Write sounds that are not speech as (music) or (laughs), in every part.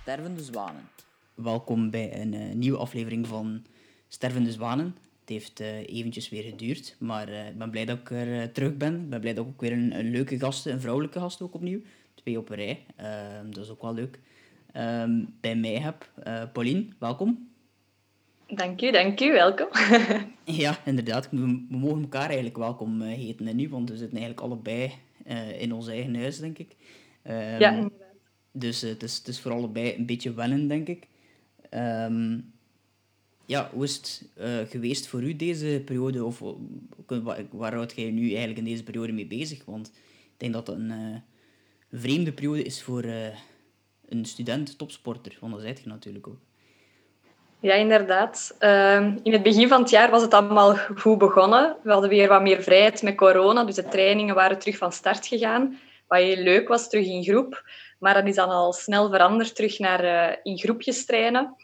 Stervende Zwanen. Welkom bij een uh, nieuwe aflevering van Stervende Zwanen. Het heeft uh, eventjes weer geduurd, maar uh, ik ben blij dat ik er terug ben. Ik ben blij dat ik ook weer een, een, leuke gast, een vrouwelijke gast ook opnieuw. Twee op een rij, ehm, dat is ook wel leuk. Ehm, bij mij heb Pauline, welkom. Dank u, dank u, welkom. (laughs) ja, inderdaad. We, we, mogen elkaar eigenlijk welkom heten nu, want we zitten eigenlijk allebei in ons eigen huis, denk ik. Um, ja, dus het, is, het is voor allebei een beetje wennen, denk ik. Um, ja, hoe is het uh, geweest voor u deze periode? Of waar, waar houdt jij nu eigenlijk in deze periode mee bezig? Want ik denk dat het een vreemde periode is voor een student topsporter. Want dat zijt je natuurlijk ook. Ja, inderdaad. Uh, in het begin van het jaar was het allemaal goed begonnen. We hadden weer wat meer vrijheid met corona, dus de trainingen waren terug van start gegaan. Wat heel leuk was, terug in groep. Maar dat is dan al snel veranderd terug naar uh, in groepjes trainen.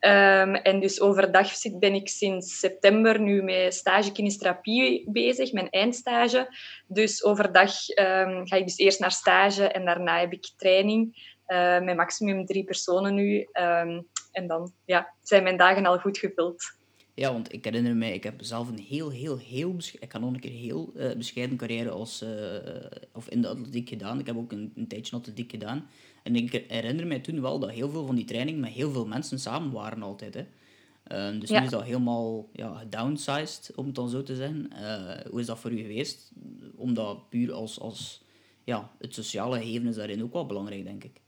Um, en dus overdag ben ik sinds september nu met stage kinestherapie bezig, mijn eindstage. Dus overdag um, ga ik dus eerst naar stage en daarna heb ik training uh, met maximum drie personen nu. Um, en dan ja, zijn mijn dagen al goed gevuld. Ja, want ik herinner me, ik heb zelf een heel, heel, heel, ik kan nog een keer heel uh, bescheiden carrière als, uh, of in de atletiek gedaan. Ik heb ook een, een tijdje atletiek gedaan. En ik herinner me toen wel dat heel veel van die training met heel veel mensen samen waren altijd. Hè. Uh, dus nu is dat helemaal ja, gedownsized, om het dan zo te zeggen. hoe is dat voor u geweest? Omdat puur als, als ja, het sociale geven is daarin ook wel belangrijk, denk ik.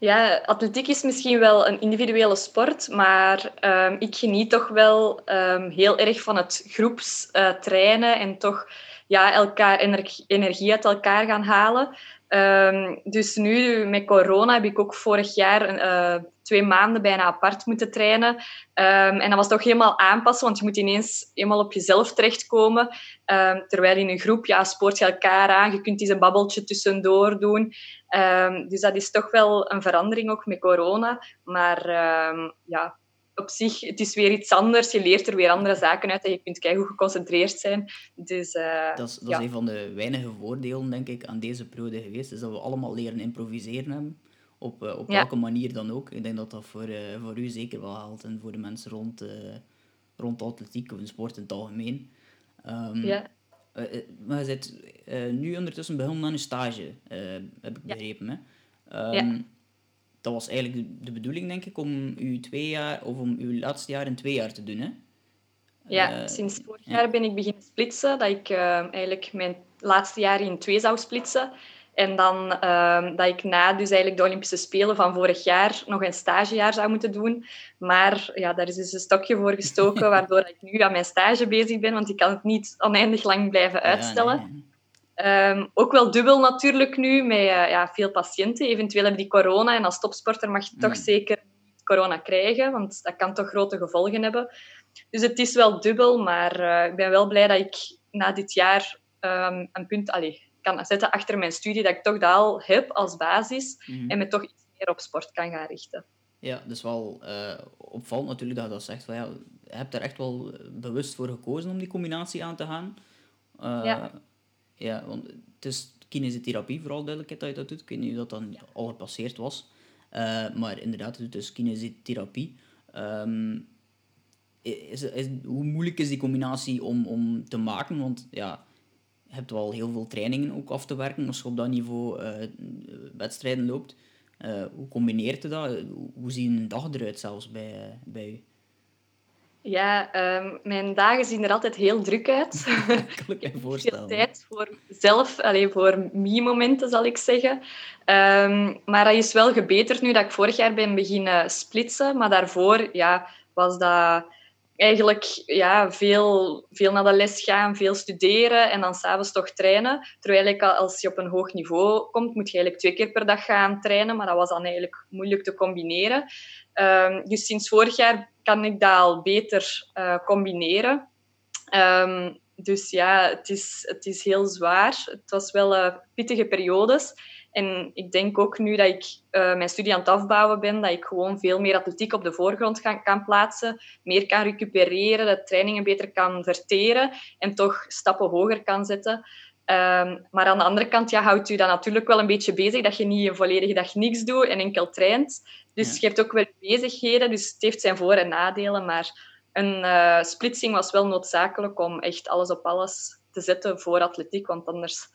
Ja, atletiek is misschien wel een individuele sport, maar um, ik geniet toch wel um, heel erg van het groeps uh, trainen en toch ja, elkaar energie uit elkaar gaan halen. Um, dus nu met corona heb ik ook vorig jaar uh, twee maanden bijna apart moeten trainen. Um, en dat was toch helemaal aanpassen, want je moet ineens helemaal op jezelf terechtkomen. Um, terwijl in een groep, ja, spoort je elkaar aan. Je kunt eens een babbeltje tussendoor doen. dus dat is toch wel een verandering ook met corona. Maar ja, op zich, het is weer iets anders. Je leert er weer andere zaken uit en je kunt kijken hoe geconcentreerd zijn. Dus, uh, dat is, dat is een van de weinige voordelen, denk ik, aan deze periode geweest. Is dat we allemaal leren improviseren hebben. Op, uh, op welke manier dan ook. Ik denk dat dat voor, uh, voor u zeker wel geldt. En voor de mensen rond, rond atletiek of sport in het algemeen. Um, ja. maar je zit nu ondertussen begonnen aan een stage, heb ik begrepen. Hè? Um, ja ehm, dat was eigenlijk de bedoeling, denk ik, om uw twee jaar of om uw laatste jaar in twee jaar te doen, hè? Ja, uh, sinds vorig jaar ben ik beginnen splitsen, dat ik uh, eigenlijk mijn laatste jaar in twee zou splitsen. En dan uh, dat ik na dus eigenlijk de Olympische Spelen van vorig jaar nog een stagejaar zou moeten doen. Maar ja, daar is dus een stokje voor gestoken, (laughs) waardoor ik nu aan mijn stage bezig ben, want ik kan het niet oneindig lang blijven uitstellen. Um, ook wel dubbel natuurlijk nu, met uh, ja, veel patiënten. Eventueel hebben die corona en als topsporter mag je toch mm. zeker corona krijgen, want dat kan toch grote gevolgen hebben. Dus het is wel dubbel, maar uh, ik ben wel blij dat ik na dit jaar um, een punt allez, kan zetten achter mijn studie, dat ik toch dat al heb als basis mm. en me toch iets meer op sport kan gaan richten. Ja, dus wel uh, opvallend natuurlijk dat je dat zegt. Van, ja, je hebt er echt wel bewust voor gekozen om die combinatie aan te gaan. ja. Ja, want het is kinesiotherapie, vooral duidelijkheid dat je dat doet. Ik weet niet of dat dan al gepasseerd was. Uh, maar inderdaad, het is dus kinesiotherapie. Um, is, is, hoe moeilijk is die combinatie om, om te maken? Want ja, je hebt wel heel veel trainingen ook af te werken als je op dat niveau uh, wedstrijden loopt. Uh, hoe combineert je dat? Hoe ziet een dag eruit zelfs bij, bij u? Ja, um, mijn dagen zien er altijd heel druk uit. (laughs) kan ik (laughs) me voorstellen. Veel tijd voor zelf, alleen voor me-momenten zal ik zeggen. Um, maar dat is wel gebeterd nu dat ik vorig jaar ben beginnen splitsen. Maar daarvoor ja, was dat eigenlijk ja, veel, veel naar de les gaan, veel studeren en dan s'avonds toch trainen. Terwijl ik, als je op een hoog niveau komt, moet je eigenlijk twee keer per dag gaan trainen. Maar dat was dan eigenlijk moeilijk te combineren. Um, dus sinds vorig jaar kan ik dat al beter uh, combineren. Um, dus ja, het is, het is heel zwaar. Het was wel uh, pittige periodes. En ik denk ook nu dat ik uh, mijn studie aan het afbouwen ben, dat ik gewoon veel meer atletiek op de voorgrond kan, kan plaatsen, meer kan recupereren, de trainingen beter kan verteren en toch stappen hoger kan zetten. Ehm, maar aan de andere kant ja, houdt u dat natuurlijk wel een beetje bezig, dat je niet een volledige dag niks doet en enkel traint. Dus je hebt ook wel bezigheden, dus het heeft zijn voor- en nadelen. Maar een uh, splitsing was wel noodzakelijk om echt alles op alles te zetten voor atletiek, want anders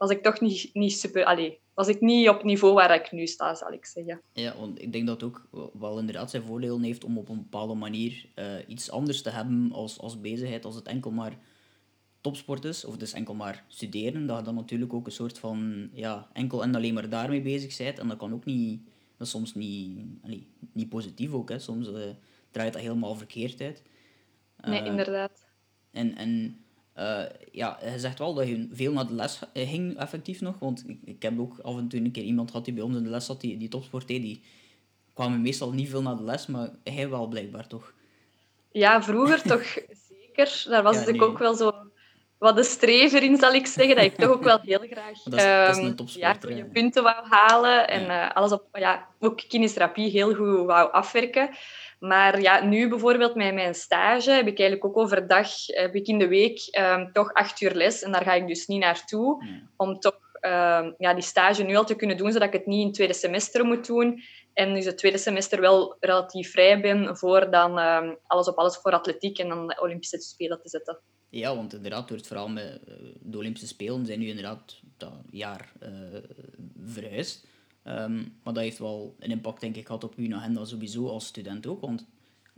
was ik toch niet, niet super... Allee, was ik niet op het niveau waar ik nu sta, zal ik zeggen. Ja, want ik denk dat ook wel inderdaad zijn voordelen heeft om op een bepaalde manier uh, iets anders te hebben als, als bezigheid, als het enkel maar topsport is, of dus enkel maar studeren, dat je dan natuurlijk ook een soort van, ja, enkel en alleen maar daarmee bezig bent. En dat kan ook niet, dat is soms niet, allee, niet positief ook, hè. Soms uh, draait dat helemaal verkeerd uit. nee, inderdaad. En, en uh, ja, je zegt wel dat je veel naar de les ging, effectief nog. Want ik, ik heb ook af en toe een keer iemand gehad die bij ons in de les zat, die, die topsport deed. Die kwamen meestal niet veel naar de les, maar hij wel blijkbaar toch. Ja, vroeger toch (laughs) zeker. Daar was ja, ik ook wel zo wat de strever in, zal ik zeggen. Dat ik toch ook wel heel graag dat is, dat is een ehm, ja, punten wou halen. En ja. uh, alles op, ja, ook kinesiotherapie heel goed wou afwerken. Maar ja, nu bijvoorbeeld met mijn stage heb ik eigenlijk ook overdag, heb ik in de week um, toch acht uur les. En daar ga ik dus niet naartoe. Om toch um, ja, die stage nu al te kunnen doen, zodat ik het niet in het tweede semester moet doen. En dus het tweede semester wel relatief vrij ben voor dan um, alles op alles voor atletiek en dan de Olympische Spelen te zetten. Ja, want inderdaad, door het verhaal met eh, de Olympische Spelen zijn nu inderdaad dat jaar uh, verhuisd. Um, maar dat heeft wel een impact, denk ik, gehad op uw agenda sowieso als student ook. Want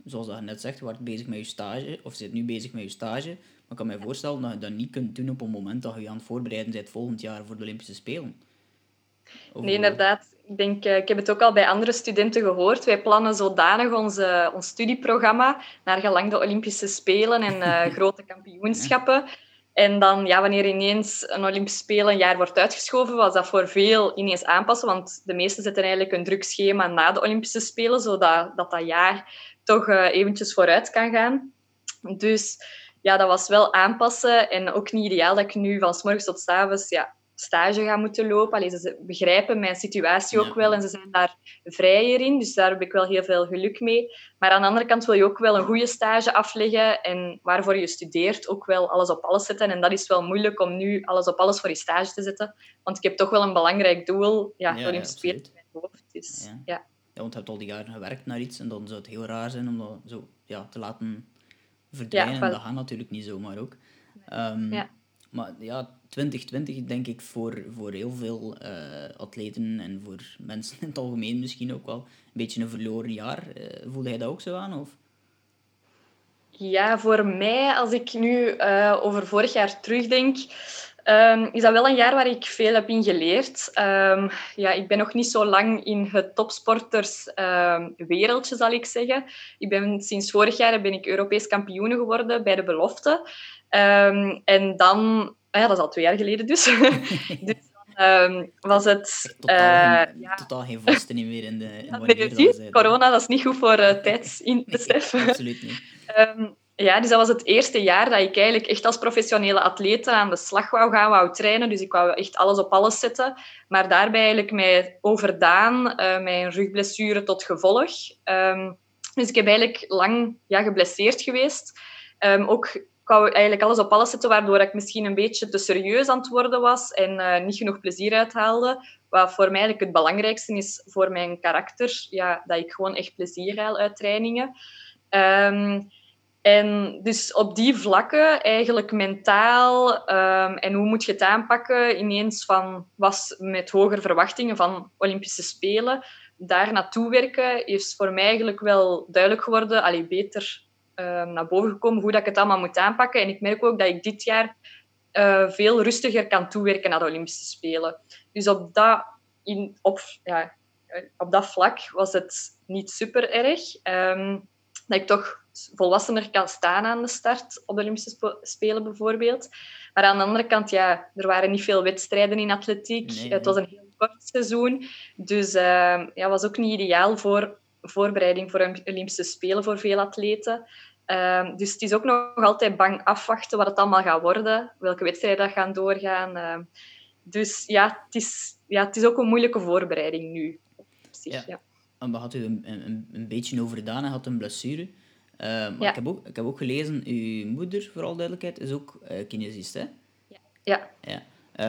zoals je net zegt, je wordt bezig met je stage, of zit nu bezig met je stage. Maar ik kan me voorstellen dat je dat niet kunt doen op een moment dat je je aan het voorbereiden bent volgend jaar voor de Olympische Spelen. nee, inderdaad. Ik, denk, eh, ik heb het ook al bij andere studenten gehoord. Wij plannen zodanig onze, ons studieprogramma naar gelang de Olympische Spelen en uh, (laughs) grote kampioenschappen. En dan, ja, wanneer ineens een Olympische Spelen een jaar wordt uitgeschoven, was dat voor veel ineens aanpassen. Want de meesten zetten eigenlijk een druk schema na de Olympische Spelen, zodat dat, dat jaar toch uh, eventjes vooruit kan gaan. Dus ja, dat was wel aanpassen. En ook niet ideaal dat ik nu van s morgens tot s avonds ja, stage gaan moeten lopen. Allee, ze begrijpen mijn situatie ook wel en ze zijn daar vrijer in. Dus daar heb ik wel heel veel geluk mee. Maar aan de andere kant wil je ook wel een goede stage afleggen en waarvoor je studeert ook wel alles op alles zetten. En dat is wel moeilijk om nu alles op alles voor je stage te zetten. Want ik heb toch wel een belangrijk doel, ja, ja Spelen in mijn hoofd. Dus, ja. ja. Want je hebt al die jaren gewerkt naar iets en dan zou het heel raar zijn om dat zo ja, te laten verdwijnen. Dat gaat natuurlijk niet zomaar ook. Um, ja. Maar ja, 2020 denk ik voor, voor heel veel uh, atleten en voor mensen in het algemeen misschien ook wel een beetje een verloren jaar. Uh, voelde jij dat ook zo aan? Of? Ja, voor mij, als ik nu uh, over vorig jaar terugdenk, um, is dat wel een jaar waar ik veel heb in geleerd. Um, ja, ik ben nog niet zo lang in het topsporterswereldje, um, zal ik zeggen. Ik ben, sinds vorig jaar ben ik Europees kampioen geworden bij de belofte. En dan, ah ja, dat is al twee jaar geleden dus. (laughs) dus um, was het... Totaal, uh, geen, ja. totaal geen vaste meer in de in ja, Corona, dat is niet goed voor (laughs) uh, tijdsbesef. nee, absoluut niet. um, ja, dus dat was het eerste jaar dat ik eigenlijk echt als professionele atleet aan de slag wou gaan, wou trainen. Dus ik wou echt alles op alles zetten. Maar daarbij eigenlijk mij overdaan, uh, mijn rugblessure tot gevolg. Um, dus ik heb eigenlijk lang ja, geblesseerd geweest. Um, ook wou eigenlijk alles op alles zetten, waardoor ik misschien een beetje te serieus aan het worden was en uh, niet genoeg plezier uithaalde. Wat voor mij eigenlijk het belangrijkste is voor mijn karakter, ja, dat ik gewoon echt plezier haal uit trainingen. Um, en dus op die vlakken, eigenlijk mentaal um, en hoe moet je het aanpakken, ineens van was met hogere verwachtingen van Olympische Spelen, daar naartoe werken, is voor mij eigenlijk wel duidelijk geworden, allee, beter uh, naar boven gekomen hoe dat ik het allemaal moet aanpakken. En ik merk ook dat ik dit jaar uh, veel rustiger kan toewerken naar de Olympische Spelen. Dus op dat, in, op, ja, op dat vlak was het niet super erg. Um, dat ik toch volwassener kan staan aan de start op de Olympische Spelen bijvoorbeeld. Maar aan de andere kant, ja, er waren niet veel wedstrijden in atletiek. Nee, Het was een heel kort seizoen. Dus uh, ja, was ook niet ideaal voor voorbereiding voor Olympische Spelen voor veel atleten. Uh, dus het is ook nog altijd bang afwachten wat het allemaal gaat worden, welke wedstrijden gaan doorgaan. Uh, dus ja het, is, ja, het is ook een moeilijke voorbereiding nu. Zich, ja. ja. En we hadden een, een, een beetje overdaan en had een blessure. Uh, maar ja. ik, heb ook, ik heb ook gelezen, uw moeder, vooral duidelijkheid, is ook uh, kinesist, hè? Ja. ja. ja.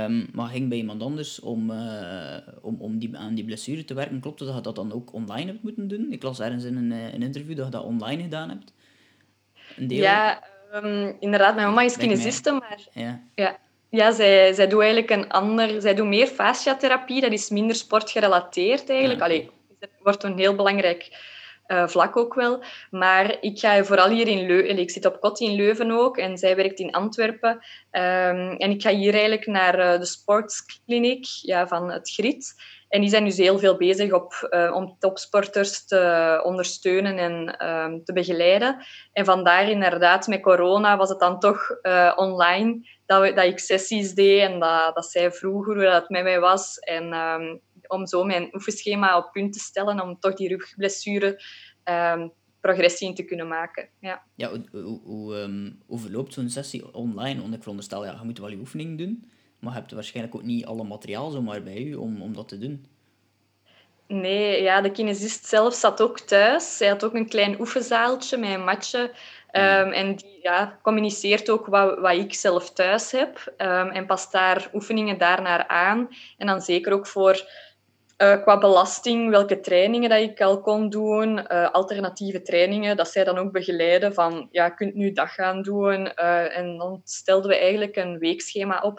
Um, maar ging bij iemand anders om, uh, om, om die, aan die blessure te werken. Klopt dat je dat dan ook online hebt moeten doen? Ik las ergens in een, een interview dat je dat online gedaan hebt. Een deel... Ja, um, inderdaad. Mijn mama is kinesiste, maar... Ja. ja. Ja, zij, zij doet eigenlijk een ander... Zij doet meer fasciatherapie. Dat is minder sportgerelateerd eigenlijk. Ja. Allee, dat wordt een heel belangrijk uh, vlak ook wel. Maar ik ga vooral hier in Leuven... Ik zit op kot in Leuven ook en zij werkt in Antwerpen. Um, en ik ga hier eigenlijk naar uh, de sportskliniek ja, van het GRIT. En die zijn dus heel veel bezig op, uh, om topsporters te ondersteunen en um, te begeleiden. En vandaar inderdaad, met corona was het dan toch online dat, we, dat ik sessies deed en dat, dat zij vroeg hoe dat met mij was. En um, om zo mijn oefenschema op punt te stellen, om toch die rugblessure um, progressie in te kunnen maken. Ja, ja hoe, hoe, um, hoe verloopt zo'n sessie online? Want ik veronderstel, ja, je moet wel je oefening doen, maar je hebt waarschijnlijk ook niet alle materiaal zomaar bij je om, om dat te doen. Nee, ja, de kinesist zelf zat ook thuis. Zij had ook een klein oefenzaaltje met een matje. Um, en die ja, communiceert ook wat, wat ik zelf thuis heb. Um, en past daar oefeningen daarnaar aan. En dan zeker ook voor uh, qua belasting, welke trainingen dat ik al kon doen, uh, alternatieve trainingen, dat zij dan ook begeleiden van, ja, je kunt nu dat gaan doen. Uh, en dan stelden we eigenlijk een weekschema op,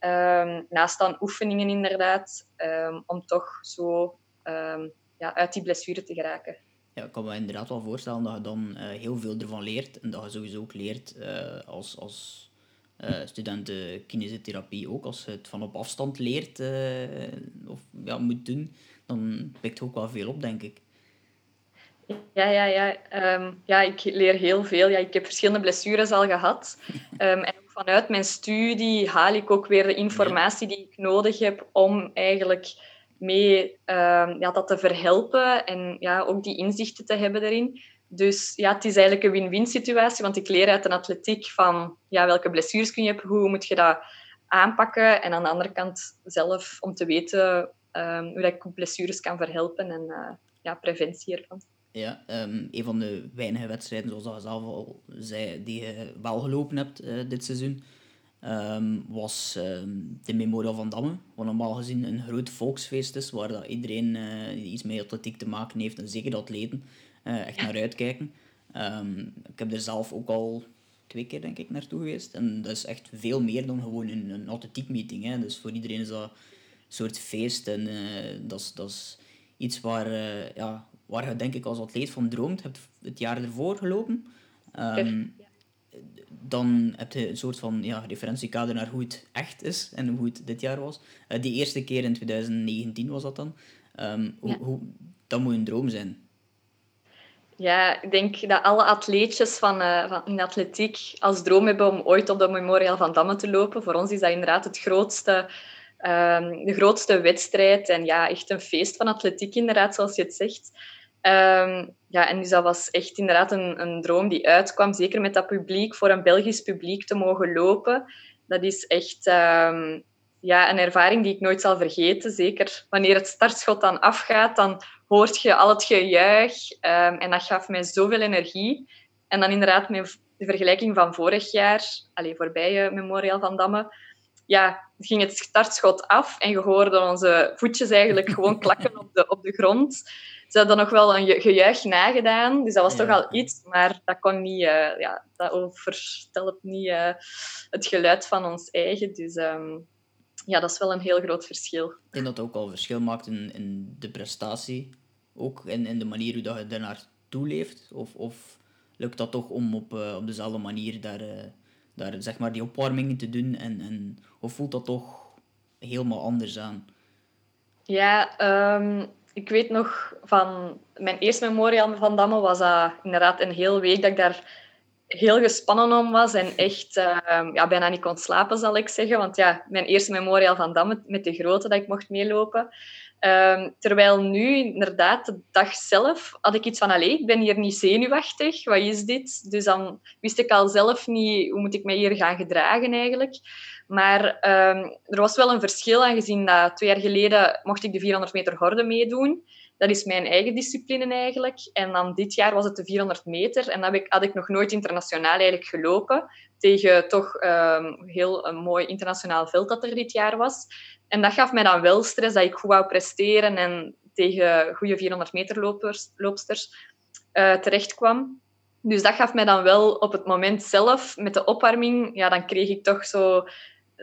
um, naast dan oefeningen inderdaad, um, om toch zo um, ja, uit die blessure te geraken. Ja, ik kan me inderdaad wel voorstellen dat je dan heel veel ervan leert en dat je sowieso ook leert als... als uh, studenten kinesiotherapie ook, als je het van op afstand leert uh, of ja, moet doen, dan pikt ook wel veel op, denk ik. Ja, ja, ja. Um, ja, ik leer heel veel. Ja, ik heb verschillende blessures al gehad. Um, (laughs) en vanuit mijn studie haal ik ook weer de informatie die ik nodig heb om eigenlijk mee um, ja, dat te verhelpen en ja, ook die inzichten te hebben erin. Dus ja, het is eigenlijk een win-win situatie, want ik leer uit de atletiek van ja, welke blessures kun je hebben, hoe moet je dat aanpakken. En aan de andere kant zelf om te weten um, hoe ik blessures kan verhelpen en uh, ja, preventie ervan. Ja, um, een van de weinige wedstrijden, zoals je zelf al zei, die je wel gelopen hebt uh, dit seizoen, um, was de Memorial van Damme. Wat normaal gezien een groot volksfeest is, waar dat iedereen die iets met atletiek te maken heeft, en zeker de atleten, uh, echt naar uitkijken. Um, ik heb er zelf ook al twee keer denk ik naartoe geweest. En dat is echt veel meer dan gewoon een, een atletiek meeting. Hè. Dus voor iedereen is dat een soort feest. En uh, dat, is, dat is iets waar, uh, ja, waar je denk ik als atleet van droomt. hebt het jaar ervoor gelopen. Um, dan heb je een soort van ja, referentiekader naar hoe het echt is en hoe het dit jaar was. Uh, die eerste keer in 2019 was dat dan. Um, hoe, dat moet een droom zijn. Ja, ik denk dat alle atleetjes van, uh, van in atletiek als droom hebben om ooit op de Memorial van Damme te lopen. Voor ons is dat inderdaad het grootste, um, de grootste wedstrijd. En ja, echt een feest van atletiek inderdaad, zoals je het zegt. Um, ja, en dus dat was echt inderdaad een, een droom die uitkwam. Zeker met dat publiek, voor een Belgisch publiek te mogen lopen. Dat is echt um, ja, een ervaring die ik nooit zal vergeten. Zeker wanneer het startschot dan afgaat, dan hoort je al het gejuich. Um, en dat gaf mij zoveel energie. En dan inderdaad met de vergelijking van vorig jaar, allez, voorbij Memorial van Damme, ja, ging het startschot af en je hoorde onze voetjes eigenlijk (laughs) gewoon klakken op de, op de grond. Ze hadden nog wel een gejuich nagedaan, dus dat was toch al iets, maar dat kon niet, uh, ja, dat overstelt niet uh, het geluid van ons eigen. Dus um, ja, dat is wel een heel groot verschil. Ik denk dat het ook al verschil maakt in, in de prestatie ook in, in de manier hoe dat je daarnaar toeleeft? Of, of lukt dat toch om op, uh, op dezelfde manier daar, uh, daar zeg maar die opwarmingen te doen? En, en, of voelt dat toch helemaal anders aan? Ja, um, ik weet nog van mijn eerste memorial van Damme was dat inderdaad een heel week dat ik daar heel gespannen om was en echt uh, ja, bijna niet kon slapen, zal ik zeggen. Want ja, mijn eerste memorial van Damme met de grote dat ik mocht meelopen. Um, terwijl nu, inderdaad, de dag zelf had ik iets van, allee, ik ben hier niet zenuwachtig, wat is dit? Dus dan wist ik al zelf niet, hoe moet ik mij hier gaan gedragen eigenlijk. Maar um, er was wel een verschil, aangezien dat twee jaar geleden mocht ik de 400 meter horde meedoen. Dat is mijn eigen discipline eigenlijk. En dan dit jaar was het de 400 meter. En dat had ik nog nooit internationaal eigenlijk gelopen. Tegen toch um, heel een mooi internationaal veld dat er dit jaar was. En dat gaf mij dan wel stress dat ik goed wou presteren en tegen goede 400 meter lopers, loopsters uh, terecht kwam. Dus dat gaf mij dan wel op het moment zelf, met de opwarming, ja, dan kreeg ik toch zo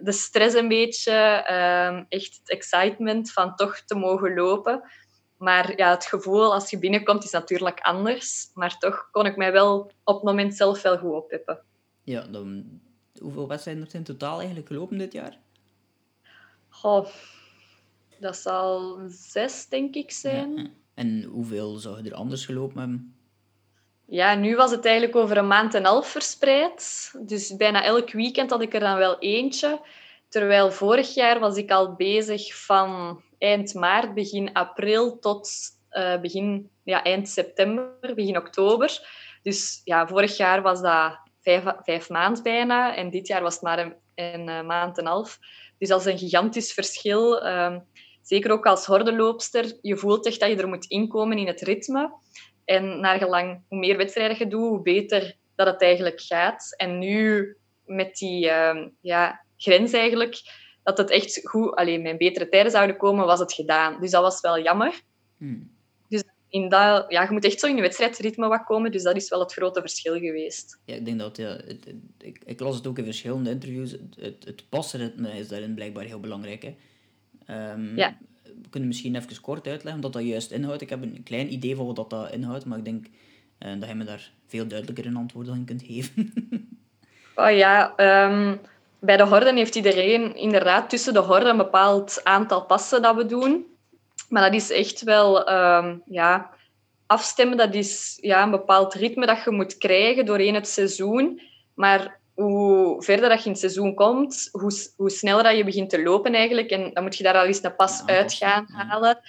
de stress een beetje, ehm, echt het excitement van toch te mogen lopen. Maar ja, het gevoel als je binnenkomt is natuurlijk anders. Maar toch kon ik mij wel op het moment zelf wel goed oppippen. Ja, dan, hoeveel wedstrijden er in totaal eigenlijk gelopen dit jaar? Goh, dat zal zes, denk ik, zijn. En hoeveel zou je er anders gelopen hebben? Ja, nu was het eigenlijk over een maand en half verspreid. Dus bijna elk weekend had ik er dan wel eentje. Terwijl vorig jaar was ik al bezig van eind maart, begin april tot uh, begin, ja, eind september, begin oktober. Dus ja, vorig jaar was dat vijf, vijf maanden bijna. En dit jaar was het maar een, een, een maand en half. Dus dat is een gigantisch verschil. Um, zeker ook als hordenloopster. Je voelt echt dat je er moet inkomen in het ritme. En naar gelang hoe meer wedstrijden je doet, hoe beter dat het eigenlijk gaat. En nu met die uh, ja, grens eigenlijk, dat het echt goed, alleen mijn betere tijden zouden komen, was het gedaan. Dus dat was wel jammer. Hmm. Dus in dat, ja, je moet echt zo in je wedstrijdritme wat komen, dus dat is wel het grote verschil geweest. Ja, ik denk dat, ja, het, ik, ik, las het ook in verschillende interviews, het, het, het pasritme is daarin blijkbaar heel belangrijk. Hè? Um, ja we kunnen misschien even kort uitleggen wat dat juist inhoudt. Ik heb een klein idee van wat dat inhoudt, maar ik denk uh, dat je me daar veel duidelijker een antwoord aan kunt geven. oh (laughs) ja, ehm, bij de horden heeft iedereen inderdaad tussen de horden een bepaald aantal passen dat we doen. Maar dat is echt wel um, ja, afstemmen. Dat is ja, een bepaald ritme dat je moet krijgen doorheen het seizoen. Maar hoe verder dat je in het seizoen komt, hoe, hoe sneller dat je begint te lopen eigenlijk. En dan moet je daar al eens een pas uit gaan halen.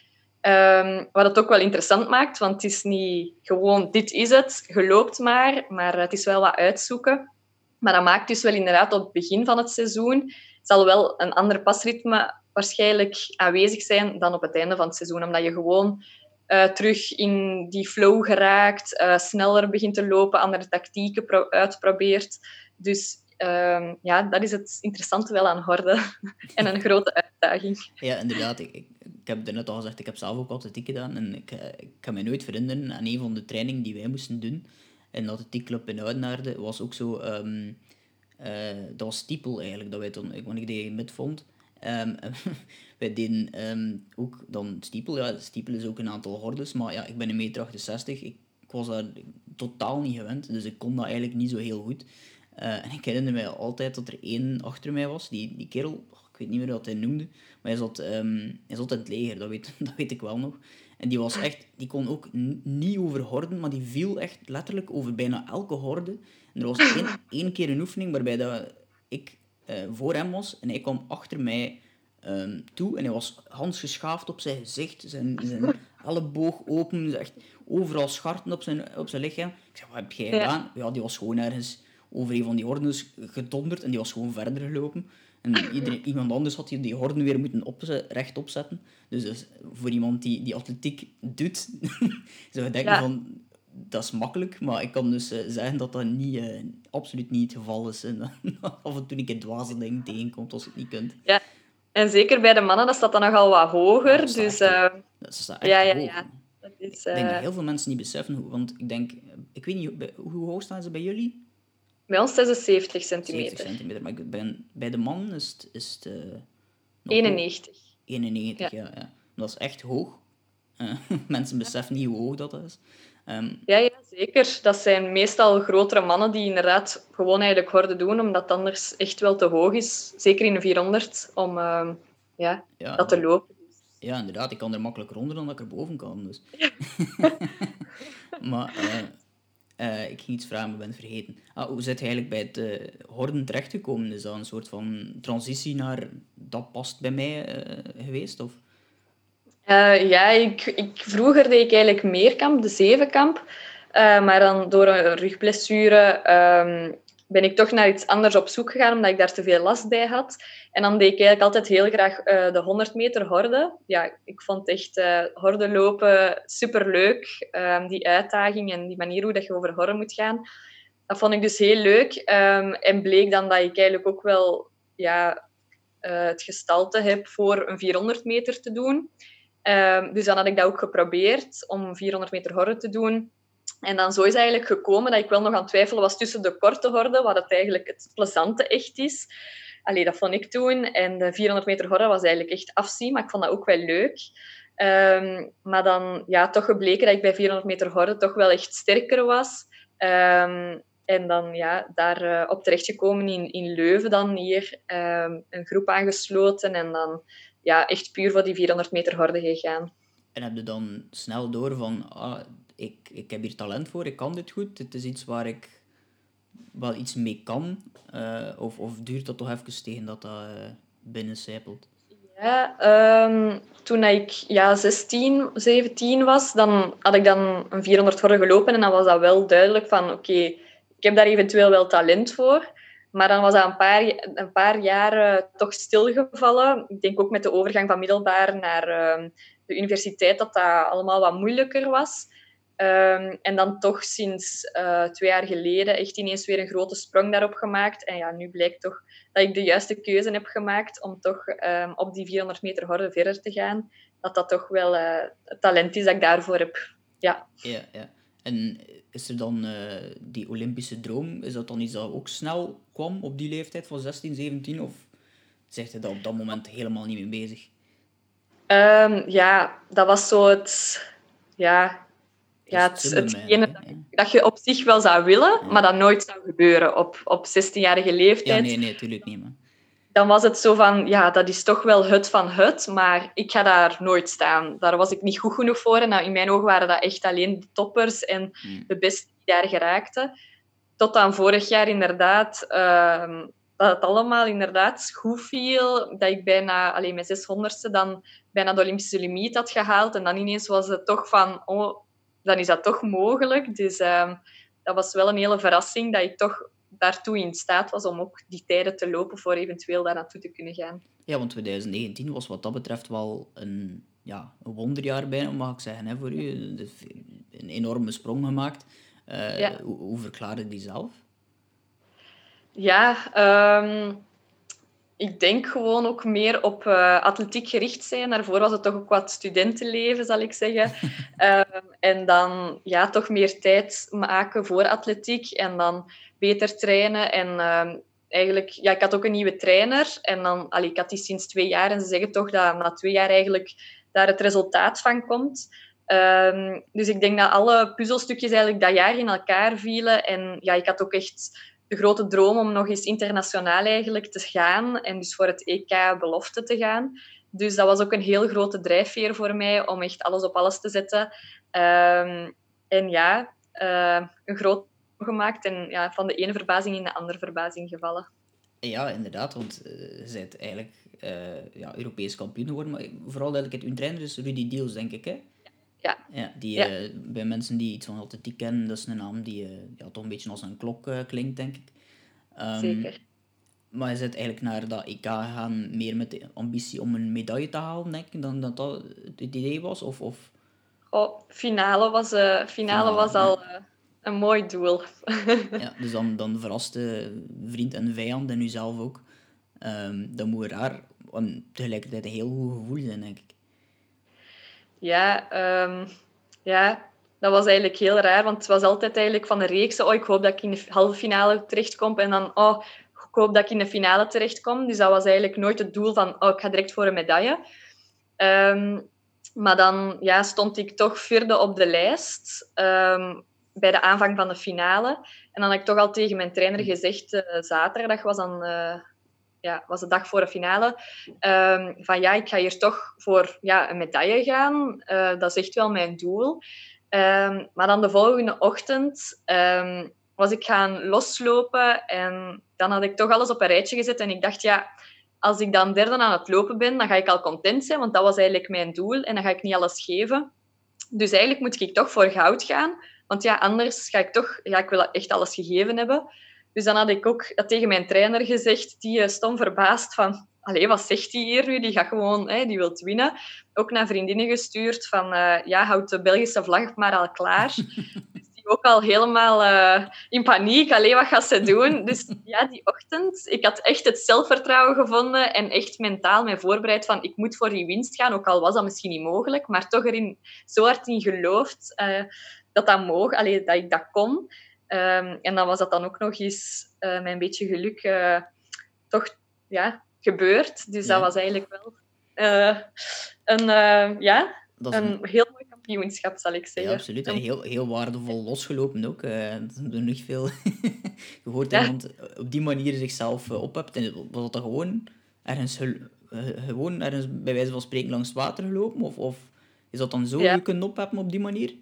Um, wat het ook wel interessant maakt, want het is niet gewoon dit is het, je loopt maar, maar het is wel wat uitzoeken. Maar dat maakt dus wel inderdaad op het begin van het seizoen zal wel een ander pasritme waarschijnlijk aanwezig zijn dan op het einde van het seizoen, omdat je gewoon uh, terug in die flow geraakt, uh, sneller begint te lopen, andere tactieken uitprobeert. Dus um, ja, dat is het interessante wel aan horden (laughs) en een grote uitdaging. Ja, inderdaad. Ik, ik, ik heb net al gezegd, ik heb zelf ook atletiek gedaan en ik, eh, ik kan me nooit herinneren aan een van de trainingen die wij moesten doen in de atletiekclub in Oudenaarde was ook zo... Um, uh, dat was stiepel eigenlijk, dat wij toen, ik die met vond. Um, (laughs) wij deden ook dan stiepel. Ja, stiepel is ook een aantal hordes, maar ja, ik ben een meter 68. Ik, ik was daar totaal niet gewend, dus ik kon dat eigenlijk niet zo heel goed. Uh, en ik herinner mij altijd dat er één achter mij was, die, die kerel, ik weet niet meer wat hij noemde, maar hij zat, um, hij zat in het leger, dat weet, (laughs) dat weet ik wel nog. En die was echt, die kon ook niet over horden, maar die viel echt letterlijk over bijna elke horde. En er was één, (laughs) één keer een oefening waarbij dat ik uh, voor hem was en hij kwam achter mij um, toe en hij was handsgeschaafd op zijn gezicht, zijn, zijn (laughs) elleboog open, echt overal scharten op zijn, op zijn lichaam. Ik zei, wat heb jij gedaan? Ja, die was gewoon ergens over een van die hordes gedonderd en die was gewoon verder gelopen. En iedereen, (laughs) iemand anders had die, die horden weer moeten opzet, rechtop zetten. Dus, dus, voor iemand die, die atletiek doet, (laughs) zou je denken van, dat is makkelijk. Maar ik kan dus uh, zeggen dat dat niet, uh, absoluut niet het geval is. En (laughs) af en toe een keer dwaze dingen tegenkomt als je het niet kunt. Ja, en zeker bij de mannen, dat staat dan nogal wat hoger. dat dus, uh, dat staat echt ja, ja, ja. Dat is, Ik denk dat heel veel mensen niet beseffen, want ik denk, ik weet niet, hoe hoog staan ze bij jullie? Bij ons 76 centimeter. 70 centimeter, maar bij, bij de man is het... Is het uh, 91. 91, ja. ja. Dat is echt hoog. Uh, (laughs) mensen beseffen niet hoe hoog dat is. Um, ja, ja, zeker. Dat zijn meestal grotere mannen die inderdaad gewoon eigenlijk horden doen, omdat het anders echt wel te hoog is. Zeker in de 400, om uh, ja, ja, dat te lopen. Ja, inderdaad. Ik kan er makkelijker onder dan dat ik er boven kan. Dus. (laughs) (laughs) maar... Uh, uh, ik ging iets vragen, maar ben vergeten. Ah, hoe zit je eigenlijk bij het uh, horden terechtgekomen? Is dat een soort van transitie naar dat past bij mij uh, geweest? Of? ja, ik, ik, vroeger deed ik eigenlijk meerkamp, de zevenkamp. maar dan door een rugblessure um, ben ik toch naar iets anders op zoek gegaan, omdat ik daar te veel last bij had. En dan deed ik eigenlijk altijd heel graag uh, de 100 meter horde. Ja, ik vond echt uh, horde lopen superleuk. Um, die uitdaging en die manier hoe dat je over horde moet gaan. Dat vond ik dus heel leuk. Um, en bleek dan dat ik eigenlijk ook wel ja, uh, het gestalte heb voor een 400 meter te doen. Um, dus dan had ik dat ook geprobeerd om 400 meter horde te doen. En dan zo is eigenlijk gekomen dat ik wel nog aan het twijfelen was tussen de korte horde, wat het eigenlijk het plezante echt is. Allee, dat vond ik toen. En de 400 meter horde was eigenlijk echt afzien, maar ik vond dat ook wel leuk. Um, maar dan ja, toch gebleken dat ik bij 400 meter horde toch wel echt sterker was. Um, en dan ja, daar uh, op terechtgekomen in, in Leuven dan hier um, een groep aangesloten en dan ja, echt puur voor die 400 meter horde gegaan. En heb je dan snel door van, ah, ik, ik heb hier talent voor, ik kan dit goed, het is iets waar ik wel iets mee kan? Uh, of, of duurt dat toch even tegen dat dat uh, binnencijpelt? Ja, um, toen ik ja, 16, 17 was, dan had ik dan een 400 voor gelopen en dan was dat wel duidelijk van oké, ik heb daar eventueel wel talent voor. Maar dan was dat een paar, een paar jaar toch stilgevallen. Ik denk ook met de overgang van middelbaar naar uh, de universiteit dat dat allemaal wat moeilijker was. Um, en dan toch sinds uh, twee jaar geleden echt ineens weer een grote sprong daarop gemaakt. En ja, nu blijkt toch dat ik de juiste keuze heb gemaakt om toch um, op die 400 meter horde verder te gaan. Dat dat toch wel uh, het talent is dat ik daarvoor heb. Ja. Ja, ja. En is er dan uh, die Olympische droom, is dat dan iets dat ook snel kwam op die leeftijd van 16, 17? Of zegt hij dat op dat moment helemaal niet mee bezig? Um, ja, dat was zo het... Ja, ja, het, hetgene dat, dat, je op zich wel zou willen, maar dat nooit zou gebeuren op, op 16-jarige leeftijd. Ja, nee, nee, natuurlijk niet. Man. Dan was het zo van, ja, dat is toch wel het van het, maar ik ga daar nooit staan. Daar was ik niet goed genoeg voor. En nou, in mijn ogen waren dat echt alleen de toppers en hmm. de beste die daar geraakten. Tot dan vorig jaar inderdaad, uh, dat het allemaal inderdaad goed viel. Dat ik bijna, alleen mijn 600ste, dan bijna de Olympische limiet had gehaald. En dan ineens was het toch van, oh, dan is dat toch mogelijk. Dus uh, dat was wel een hele verrassing dat ik toch daartoe in staat was om ook die tijden te lopen voor eventueel daar naartoe te kunnen gaan. Ja, want 2019 was wat dat betreft wel een, ja, een wonderjaar bijna, mag ik zeggen, hè, voor u. Een enorme sprong gemaakt. Uh, ja. hoe, hoe verklaarde die zelf? Ja, um, ik denk gewoon ook meer op uh, atletiek gericht zijn. Daarvoor was het toch ook wat studentenleven, zal ik zeggen. um, (laughs) en dan ja, toch meer tijd maken voor atletiek en dan beter trainen. En um, eigenlijk, ja, ik had ook een nieuwe trainer. En dan, allee, ik had die sinds twee jaar. En ze zeggen toch dat na twee jaar eigenlijk daar het resultaat van komt. Um, dus ik denk dat alle puzzelstukjes eigenlijk dat jaar in elkaar vielen. En ja, ik had ook echt de grote droom om nog eens internationaal eigenlijk te gaan en dus voor het EK belofte te gaan. Dus dat was ook een heel grote drijfveer voor mij om echt alles op alles te zetten. Um, en ja, uh, een groot gemaakt en ja, van de ene verbazing in de andere verbazing gevallen. Ja, inderdaad, want uh, je bent eigenlijk uh, ja, Europees kampioen geworden. Maar vooral eigenlijk het trainer is Rudy Deals, denk ik, hè? Ja. ja, die, ja. Uh, bij mensen die iets van atletiek kennen, dat is een naam die uh, ja, toch een beetje als een klok uh, klinkt, denk ik. Um, Zeker. Maar je zit eigenlijk naar dat EK gaan meer met de ambitie om een medaille te halen, denk ik, dan dat dat het idee was? Of, of... Oh, finale was, finale, finale was al een mooi doel. (laughs) ja, dus dan, dan verraste vriend en vijand en u zelf ook. Um, dan moet je daar tegelijkertijd een heel goed gevoel zijn, denk ik. Ja, um, ja, dat was eigenlijk heel raar, want het was altijd eigenlijk van de reeks, oh, ik hoop dat ik in de halve finale terechtkom en dan, oh, ik hoop dat ik in de finale terechtkom. Dus dat was eigenlijk nooit het doel van, oh, ik ga direct voor een medaille. Um, maar dan ja, stond ik toch vierde op de lijst um, bij de aanvang van de finale. En dan had ik toch al tegen mijn trainer gezegd, uh, zaterdag was dan... Uh, ja, was de dag voor de finale, um, van ja, ik ga hier toch voor ja, een medaille gaan. Uh, dat is echt wel mijn doel. Um, maar dan de volgende ochtend um, was ik gaan loslopen en dan had ik toch alles op een rijtje gezet en ik dacht, ja, als ik dan derde aan het lopen ben, dan ga ik al content zijn, want dat was eigenlijk mijn doel en dan ga ik niet alles geven. Dus eigenlijk moet ik toch voor goud gaan, want ja, anders ga ik toch, ja, ik wil echt alles gegeven hebben. Dus dan had ik ook tegen mijn trainer gezegd, die stond verbaasd van, allee, wat zegt hij hier nu? Die gaat gewoon, hè, die wil winnen. Ook naar vriendinnen gestuurd van, uh, ja, houd de Belgische vlag maar al klaar. (laughs) dus die ook al helemaal uh, in paniek. Allee, wat gaat ze doen? Dus ja, die ochtend, ik had echt het zelfvertrouwen gevonden en echt mentaal mij voorbereid van, ik moet voor die winst gaan, ook al was dat misschien niet mogelijk, maar toch erin zo hard in geloofd uh, dat dat mocht, allee, dat ik dat kon. Um, en dan was dat dan ook nog eens mijn beetje geluk toch ja, gebeurd. Dus dat was eigenlijk wel uh, een, uh, ja, een, heel mooi kampioenschap, zal ik zeggen. Ja, absoluut. En heel, heel waardevol losgelopen ook. Uh, dat er nog veel (laughs) gehoord ja. iemand op die manier zichzelf ophebt. En was dat gewoon ergens, gewoon ergens bij wijze van spreken langs het water gelopen? Of, of is dat dan zo ja. je kunt opheppen op die manier?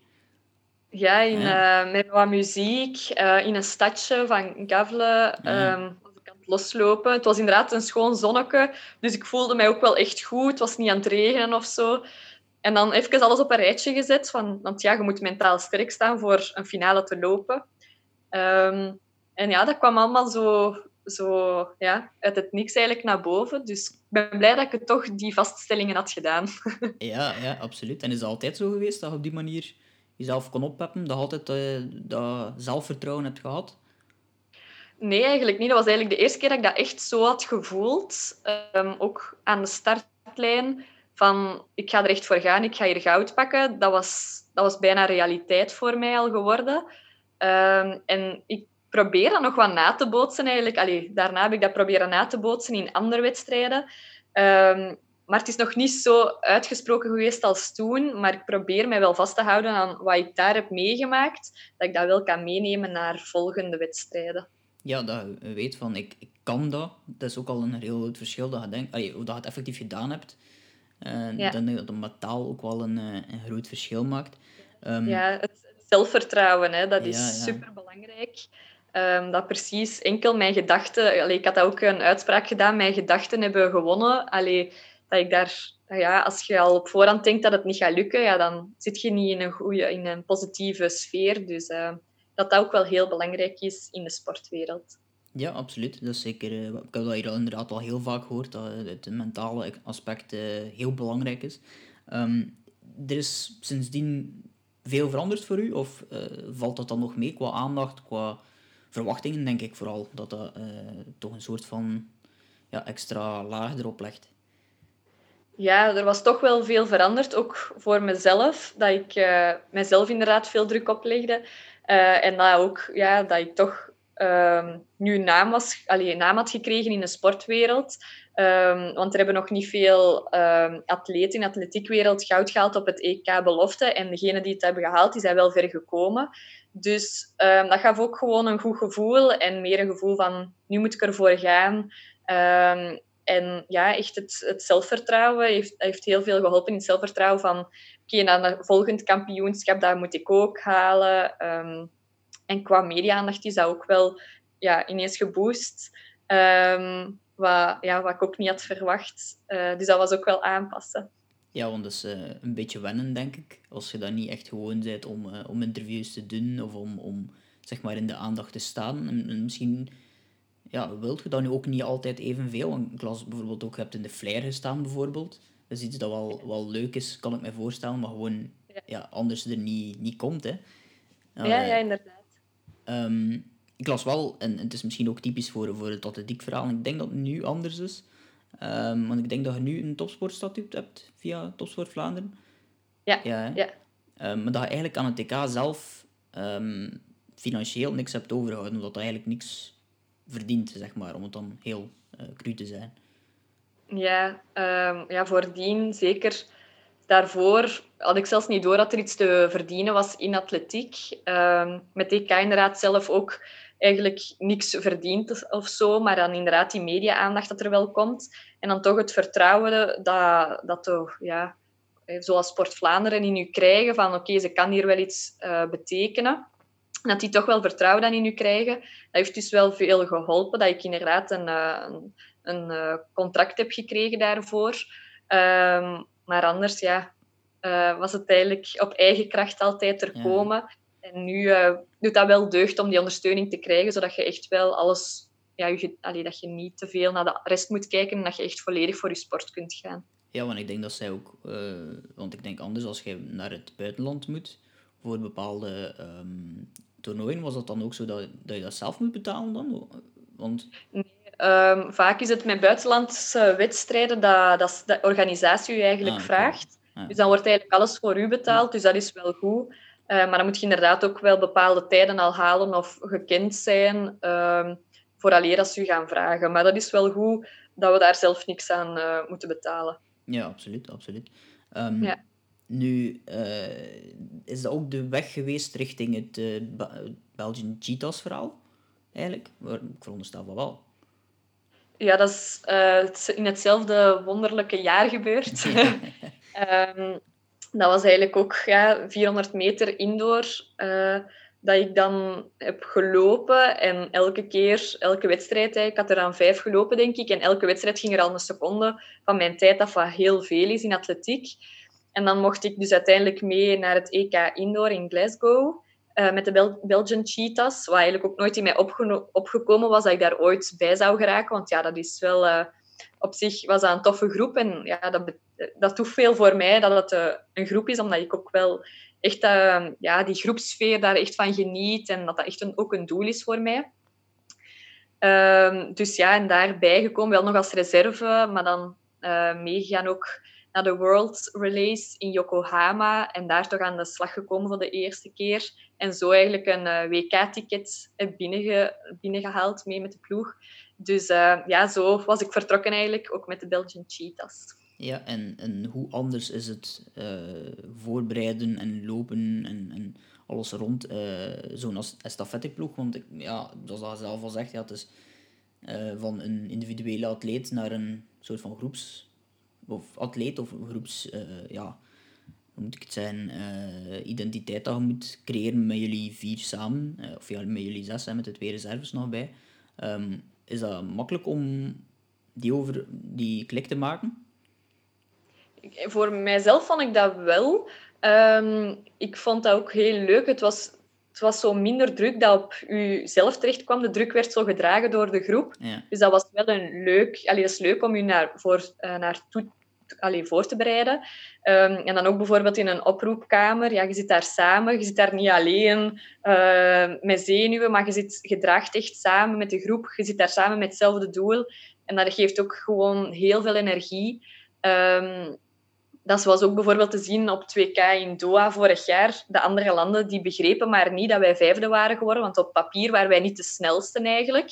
Ja, in, ja. met wat muziek, in een stadje van Gavle. Um, loslopen. Het was inderdaad een schoon zonneke, dus ik voelde mij ook wel echt goed. Het was niet aan het regenen of zo. En dan even alles op een rijtje gezet, van, want ja, je moet mentaal sterk staan voor een finale te lopen. Um, en ja, dat kwam allemaal zo, zo ja, uit het niks eigenlijk naar boven. Dus ik ben blij dat ik toch die vaststellingen had gedaan. (laughs) ja, ja, absoluut. En is het altijd zo geweest dat je op die manier jezelf kon oppeppen? Dat je altijd uh, dat zelfvertrouwen hebt gehad? Nee, eigenlijk niet. Dat was eigenlijk de eerste keer dat ik dat echt zo had gevoeld. Um, ook aan de startlijn. Van, ik ga er echt voor gaan, ik ga hier goud pakken. Dat was, dat was bijna realiteit voor mij al geworden. Um, en ik probeer dat nog wat na te bootsen eigenlijk. Allee, daarna heb ik dat proberen na te bootsen in andere wedstrijden. Um, maar het is nog niet zo uitgesproken geweest als toen. Maar ik probeer mij wel vast te houden aan wat ik daar heb meegemaakt. Dat ik dat wel kan meenemen naar volgende wedstrijden ja, dat je weet van ik, ik kan dat. Dat is ook al een heel groot verschil dat je denkt, allee, dat je het effectief gedaan hebt. Uh, ja. Dan dat met taal ook wel een, eh, een groot verschil maakt. Um, ja, het, zelfvertrouwen, hè, dat is ja, ja. super belangrijk. Um, ehm, dat precies enkel mijn gedachten. Allee, ik had ook een uitspraak gedaan, mijn gedachten hebben gewonnen. Allee, dat ik daar, ja, als je al op voorhand denkt dat het niet gaat lukken, ja, dan zit je niet in een, goede, in een positieve sfeer. Dus uh, dat dat ook wel heel belangrijk is in de sportwereld. Ja, absoluut. Dat is zeker, uh, ik heb dat hier inderdaad al heel vaak gehoord, dat het mentale aspect uh, heel belangrijk is. Um, er is sindsdien veel veranderd voor u? Of valt dat dan nog mee qua aandacht, qua verwachtingen, denk ik vooral, dat dat toch een soort van ja, extra laag erop legt? Ja, er was toch wel veel veranderd, ook voor mezelf, dat ik mezelf inderdaad veel druk oplegde. Uh, en dat ook, ja, dat ik toch um, nu naam, was, allee, naam had gekregen in de sportwereld. Um, want er hebben nog niet veel um, atleten in de atletiekwereld goud gehaald op het EK belofte. En degenen die het hebben gehaald, die zijn wel ver gekomen. Dus dat gaf ook gewoon een goed gevoel. En meer een gevoel van, nu moet ik ervoor gaan. En ja, echt het, het zelfvertrouwen heeft, heeft heel veel geholpen in het zelfvertrouwen van oké, naar het volgend kampioenschap, dat moet ik ook halen. Um, en qua media-aandacht is dat ook wel ja, ineens geboost. Um, wat, ja, wat ik ook niet had verwacht. Uh, dus dat was ook wel aanpassen. Ja, want dat is uh, een beetje wennen, denk ik. Als je dan niet echt gewoon bent om, uh, om interviews te doen of om, om zeg maar in de aandacht te staan. En misschien ja, wilt je dan nu ook niet altijd evenveel. Want ik las bijvoorbeeld ook, je hebt in de flyer gestaan bijvoorbeeld. Dat is iets dat wel, wel leuk is, kan ik me voorstellen, maar gewoon ja. anders er niet, niet komt. Hè. ja, ja, inderdaad. Um, ik las wel, en het is misschien ook typisch voor, voor het atletiekverhaal, ik denk dat het nu anders is. Um, want ik denk dat je nu een topsportstatuut hebt via Topsport Vlaanderen. Ja. ja, ja. Um, maar dat je eigenlijk aan het TK zelf financieel niks hebt overgehouden, omdat je eigenlijk niks verdient, zeg maar, om het dan heel uh, cru te zijn. Ja, um, ja, voordien zeker. Daarvoor had ik zelfs niet door dat er iets te verdienen was in atletiek. Um, met TK inderdaad zelf ook eigenlijk niks verdiend of zo, maar dan inderdaad die media-aandacht dat er wel komt. En dan toch het vertrouwen dat, dat toch, ja, zoals Sport Vlaanderen in u krijgen, van oké, ze kan hier wel iets uh, betekenen. Dat die toch wel vertrouwen dan in u krijgen. Dat heeft dus wel veel geholpen, dat ik inderdaad een, uh, een een uh, contract heb gekregen daarvoor. Um, maar anders ja, uh, was het eigenlijk op eigen kracht altijd er komen. En nu doet dat wel deugd om die ondersteuning te krijgen, zodat je echt wel alles... Ja, je, allee, dat je niet te veel naar de rest moet kijken en dat je echt volledig voor je sport kunt gaan. Ja, want ik denk dat zij ook... want ik denk anders als je naar het buitenland moet voor bepaalde um, toernooien, was dat dan ook zo dat, dat je dat zelf moet betalen dan? Want... Nee, um, vaak is het met buitenlandse wedstrijden dat, dat de organisatie je eigenlijk ah, vraagt. Dus dan wordt eigenlijk alles voor u betaald, dus dat is wel goed. Uh, maar dan moet je inderdaad ook wel bepaalde tijden al halen of gekend zijn um, vooraleer als ze u gaan vragen. Maar dat is wel goed dat we daar zelf niks aan uh, moeten betalen. Ja, absoluut. absoluut. Um, ja. Nu, uh, is dat ook de weg geweest richting het uh, Belgian Cheetahs verhaal? Eigenlijk? Ik veronderstel van wel. Ja, dat is uh, in hetzelfde wonderlijke jaar gebeurd. um, (laughs) (laughs) dat was eigenlijk ook ja, 400 meter indoor dat ik dan heb gelopen. En elke keer, elke wedstrijd, ik had er aan vijf gelopen, denk ik. En elke wedstrijd ging er al een seconde van mijn tijd af, wat heel veel is in atletiek. En dan mocht ik dus uiteindelijk mee naar het EK Indoor in Glasgow. Uh, met de Belgian Cheetahs, wat eigenlijk ook nooit in mij opgekomen was dat ik daar ooit bij zou geraken. Want ja, dat is wel... Uh, op zich was dat een toffe groep. En ja, dat, dat veel voor mij dat het uh, een groep is, omdat ik ook wel echt ja, die groepsfeer daar echt van geniet. En dat dat echt een, ook een doel is voor mij. Ehm, dus ja, en daarbij gekomen, wel nog als reserve, maar dan meegegaan ook naar de World Release in Yokohama en daar toch aan de slag gekomen voor de eerste keer. En zo eigenlijk een uh, WK-ticket binnenge, binnengehaald mee met de ploeg. Dus uh, ja, zo was ik vertrokken eigenlijk, ook met de Belgian Cheetahs. Ja, en, en hoe anders is het voorbereiden en lopen en, en alles rond zo'n estafetteploeg? Want ik, ja, zoals hij zelf al zegt, ja, het is van een individuele atleet naar een soort van groeps of atleet of groeps, uh, ja, hoe moet ik het zijn, uh, identiteit dat je moet creëren met jullie vier samen, uh, of ja, met jullie zes en met de twee reserves nog bij. Um, is dat makkelijk om die, over, die klik te maken? Voor mijzelf vond ik dat wel. Um, ik vond dat ook heel leuk. Het was, het was zo minder druk dat op jezelf terecht kwam. De druk werd zo gedragen door de groep. Ja. Dus dat was wel een leuk... Allee, dat is leuk om je naar, voor, uh, naartoe allee, voor te bereiden. Um, en dan ook bijvoorbeeld in een oproepkamer. Ja, je zit daar samen. Je zit daar niet alleen uh, met zenuwen, maar je, zit, je draagt echt samen met de groep. Je zit daar samen met hetzelfde doel. En dat geeft ook gewoon heel veel energie. Um, dat was ook bijvoorbeeld te zien op 2K in Doha vorig jaar. De andere landen die begrepen maar niet dat wij vijfde waren geworden, want op papier waren wij niet de snelste eigenlijk.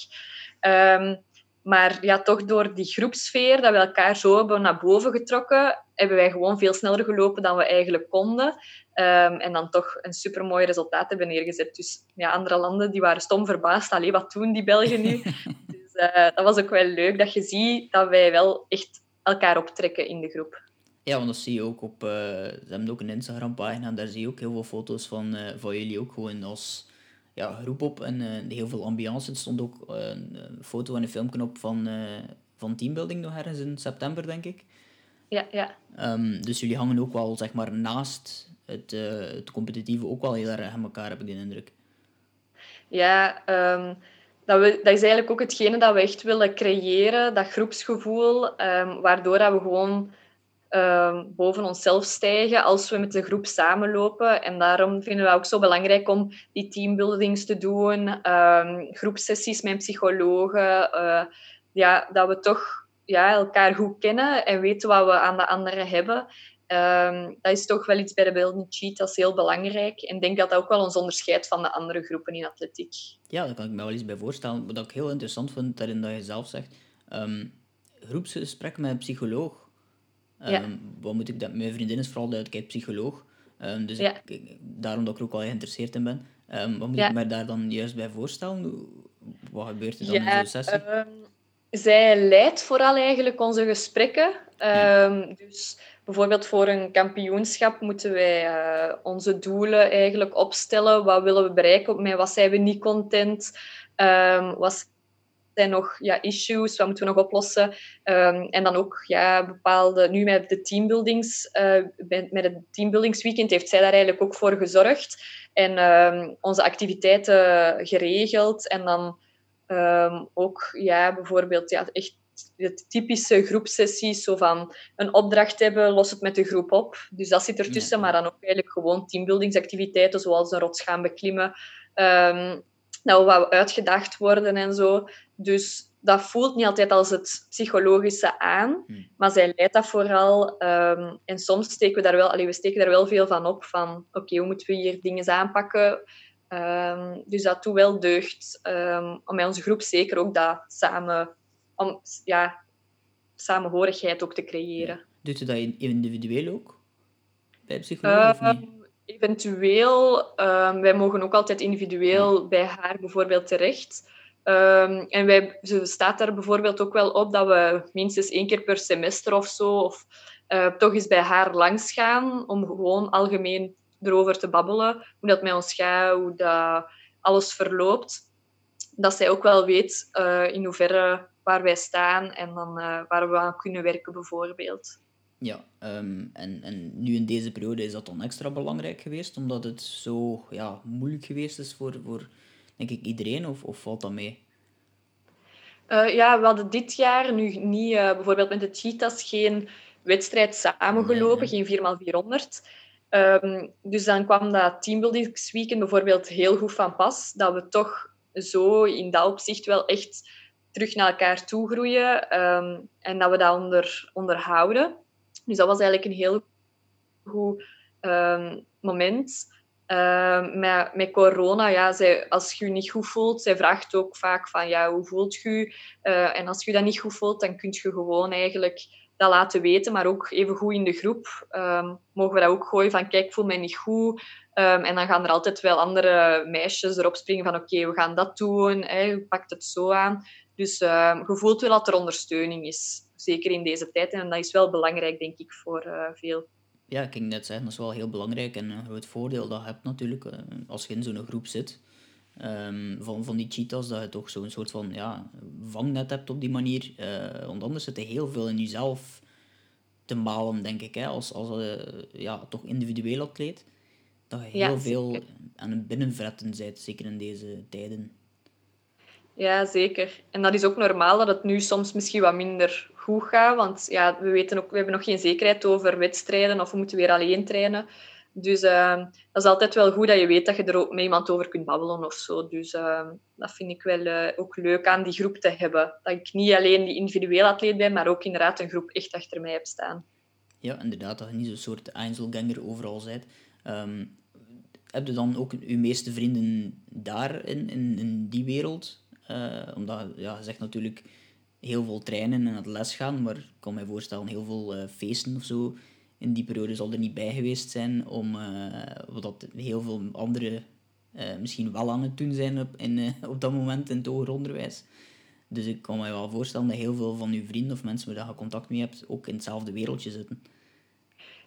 Maar ja, toch door die groepsfeer, dat we elkaar zo hebben naar boven getrokken, hebben wij gewoon veel sneller gelopen dan we eigenlijk konden. Um, en dan toch een supermooi resultaat hebben neergezet. Dus ja, andere landen die waren stom verbaasd. Allee, wat doen die Belgen nu? (laughs) dus uh, dat was ook wel leuk, dat je ziet dat wij wel echt elkaar optrekken in de groep. Ja, want dat zie je ook op... Uh, ze hebben ook een Instagram-pagina, daar zie je ook heel veel foto's van, uh, van jullie ook gewoon als ja, groep op en uh, heel veel ambiance. Er stond ook uh, een foto en een filmpje op van, uh, van teambuilding nog ergens in september, denk ik. Ja, ja. Um, dus jullie hangen ook wel, zeg maar, naast het, het competitieve ook wel heel erg aan elkaar, heb ik de indruk. Ja, um, dat, we, dat is eigenlijk ook hetgene dat we echt willen creëren, dat groepsgevoel, um, waardoor dat we gewoon uh, boven onszelf stijgen als we met de groep samenlopen. En daarom vinden we ook zo belangrijk om die teambuildings te doen, uh, groepsessies met psychologen. Uh, ja, dat we toch ja, elkaar goed kennen en weten wat we aan de anderen hebben. Um, dat is toch wel iets bij de Building Cheat, dat is heel belangrijk. En ik denk dat dat ook wel ons onderscheidt van de andere groepen in atletiek. Ja, daar kan ik me wel eens bij voorstellen. Wat ik heel interessant vind, daarin dat je zelf zegt, um, groepsgesprek met een psycholoog ja. Ehm, wat moet ik dat? Mijn vriendin is vooral duidelijkheid psycholoog. Um, dus ik, daarom dat ik er ook wel geïnteresseerd in ben. Um, wat moet ik me daar dan juist bij voorstellen? Wat gebeurt er dan in zo'n sessie? zij leidt vooral eigenlijk onze gesprekken. Dus bijvoorbeeld voor een kampioenschap moeten wij uh, onze doelen eigenlijk opstellen. Wat willen we bereiken? Met wat zijn we niet content? wat zijn nog ja, issues? Wat moeten we nog oplossen? Ehm, en dan ook ja, bepaalde... Nu met de teambuildings, uh, met het teambuildingsweekend heeft zij daar eigenlijk ook voor gezorgd. En um, onze activiteiten geregeld. En dan um, ook ja, bijvoorbeeld ja, echt de typische groepsessies, zo van een opdracht hebben, los het met de groep op. Dus dat zit ertussen, maar dan ook eigenlijk gewoon teambuildingsactiviteiten, zoals een rots gaan beklimmen, nou, wat uitgedacht worden en zo. Dus dat voelt niet altijd als het psychologische aan, hmm. maar zij leidt dat vooral. Um, en soms steken we daar wel, allee, we steken daar wel veel van op, van oké, hoe moeten we hier dingen aanpakken? Um, dus dat doet wel deugd um, om bij onze groep zeker ook dat samen, om ja, samenhorigheid ook te creëren. Ja. Doet u dat individueel ook? Bij psycholoog of niet? Eventueel, wij mogen ook altijd individueel bij haar bijvoorbeeld terecht. Um, en wij, ze staat daar bijvoorbeeld ook wel op dat we minstens één keer per semester of zo, of uh, toch eens bij haar langs gaan, om gewoon algemeen erover te babbelen. Hoe dat met ons gaat, hoe dat alles verloopt. Dat zij ook wel weet uh, in hoeverre waar wij staan en dan uh, waar we aan kunnen werken bijvoorbeeld. Ja, um, en, en nu in deze periode is dat dan extra belangrijk geweest, omdat het zo ja, moeilijk geweest is voor, voor denk ik, iedereen, of, of valt dat mee? Uh, ja, we hadden dit jaar nu niet, uh, bijvoorbeeld met de Cheetahs, geen wedstrijd samengelopen, nee, nee. geen 4x400. Um, dus dan kwam dat teambuildingsweekend bijvoorbeeld heel goed van pas, dat we toch zo in dat opzicht wel echt terug naar elkaar toe groeien um, en dat we dat onder, onderhouden. Dus dat was eigenlijk een heel goed um, moment. Uh, met, met corona, ja, zij, als je je niet goed voelt, zij vraagt ook vaak van, ja, hoe voelt je uh, En als je dat niet goed voelt, dan kun je gewoon eigenlijk dat laten weten, maar ook even goed in de groep. Um, mogen we dat ook gooien van, kijk, ik voel mij niet goed. Um, en dan gaan er altijd wel andere meisjes erop springen van, oké, we gaan dat doen, hè, je pakt het zo aan. Dus um, je voelt wel dat er ondersteuning is zeker in deze tijd. En dat is wel belangrijk, denk ik, voor uh, veel. Ja, ik ging net zeggen, dat is wel heel belangrijk. En een groot voordeel dat je hebt natuurlijk, uh, als je in zo'n groep zit, um, van, van die cheetahs, dat je toch zo'n soort van ja, vangnet hebt op die manier. Uh, want anders zit er heel veel in jezelf te malen, denk ik, hè, als, als ja, toch individueel atleet. Dat je heel ja, veel aan het binnenvretten bent, zeker in deze tijden. Ja, zeker. En dat is ook normaal dat het nu soms misschien wat minder goed gaat. Want ja, we, weten ook, we hebben nog geen zekerheid over wedstrijden of we moeten weer alleen trainen. Dus uh, dat is altijd wel goed dat je weet dat je er ook met iemand over kunt babbelen of zo. Dus uh, dat vind ik wel uh, ook leuk aan die groep te hebben. Dat ik niet alleen die individueel atleet ben, maar ook inderdaad een groep echt achter mij heb staan. Ja, inderdaad, dat je niet zo'n soort Einzelganger overal bent. Um, heb je dan ook je meeste vrienden daar in, in, die wereld? Uh, omdat ja, je zegt natuurlijk heel veel trainen en het les gaan, maar ik kan me voorstellen heel veel uh, feesten of zo in die periode zal er niet bij geweest zijn, om, uh, wat heel veel anderen misschien wel aan het doen zijn op, in, op dat moment in het hoger onderwijs. Dus ik kan me wel voorstellen dat heel veel van uw vrienden of mensen waar je contact mee hebt, ook in hetzelfde wereldje zitten.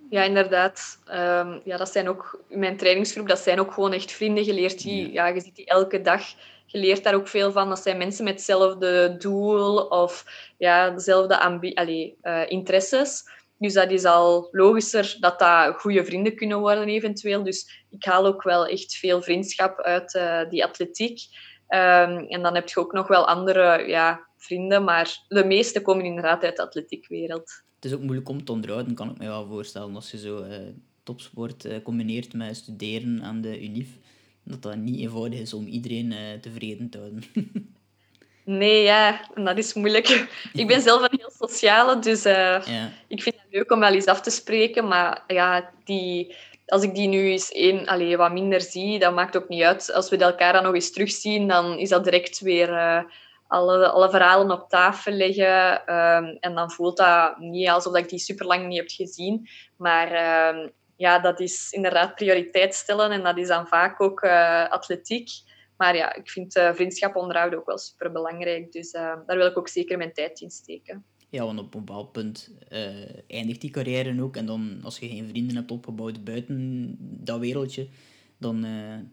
Ja, inderdaad. Um, ja, dat zijn ook, mijn trainingsgroep, dat zijn ook gewoon echt vrienden geleerd. Die, ja. ja je ziet die elke dag je leert daar ook veel van. Dat zijn mensen met hetzelfde doel of ja, dezelfde uh, interesses. Dus dat is al logischer dat dat goede vrienden kunnen worden eventueel. Dus ik haal ook wel echt veel vriendschap uit uh, die atletiek. Um, en dan heb je ook nog wel andere ja, vrienden, maar de meeste komen inderdaad uit de atletiekwereld. Het is ook moeilijk om te onderhouden, kan ik me wel voorstellen, als je zo uh, topsport combineert met studeren aan de UNIF dat dat niet eenvoudig is om iedereen uh, tevreden te houden. (laughs) nee, ja, en dat is moeilijk. ik ben zelf een heel sociale, dus uh, ja. ik vind het leuk om wel eens af te spreken. Maar ja, die, als ik die nu eens één, allee, wat minder zie, dat maakt ook niet uit. Als we elkaar dan nog eens terugzien, dan is dat direct weer... Uh, alle, alle verhalen op tafel leggen. Um, en dan voelt dat niet alsof ik die super lang niet heb gezien. Maar um, ja, dat is inderdaad prioriteit stellen en dat is dan vaak ook uh, atletiek. Maar ja, ik vind uh, vriendschap onderhouden ook wel super belangrijk. Dus uh, daar wil ik ook zeker mijn tijd in steken. Ja, want op een bepaald punt eindigt die carrière ook. En dan, als je geen vrienden hebt opgebouwd buiten dat wereldje, dan,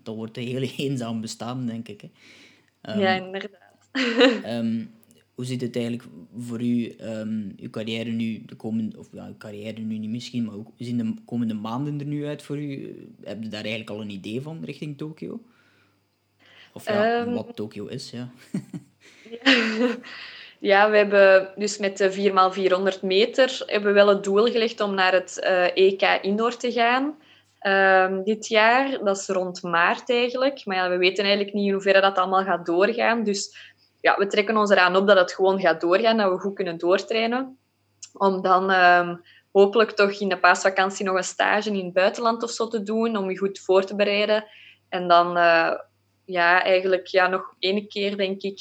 dan wordt het een heel (laughs) eenzaam bestaan, denk ik. Hè. Um, ja, inderdaad. Ehm, hoe zit het eigenlijk voor u, um, uw carrière nu, de komende, of ja, uw carrière nu niet misschien, maar hoe zien de komende maanden er nu uit voor u? Heb je daar eigenlijk al een idee van richting Tokio? Of ja, um, wat Tokio is, ja. (laughs) ja. we hebben dus met de 4x400 meter hebben we wel het doel gelegd om naar het uh, eh, EK Indoor te gaan. Um, dit jaar, dat is rond maart eigenlijk. Maar ja, we weten eigenlijk niet in hoeverre dat allemaal gaat doorgaan. Dus ja, we trekken ons eraan op dat het gewoon gaat doorgaan, dat we goed kunnen doortrainen. Om dan um, hopelijk toch in de paasvakantie nog een stage in het buitenland of zo te doen, om je goed voor te bereiden. En dan uh, ja, eigenlijk ja, nog één keer, denk ik,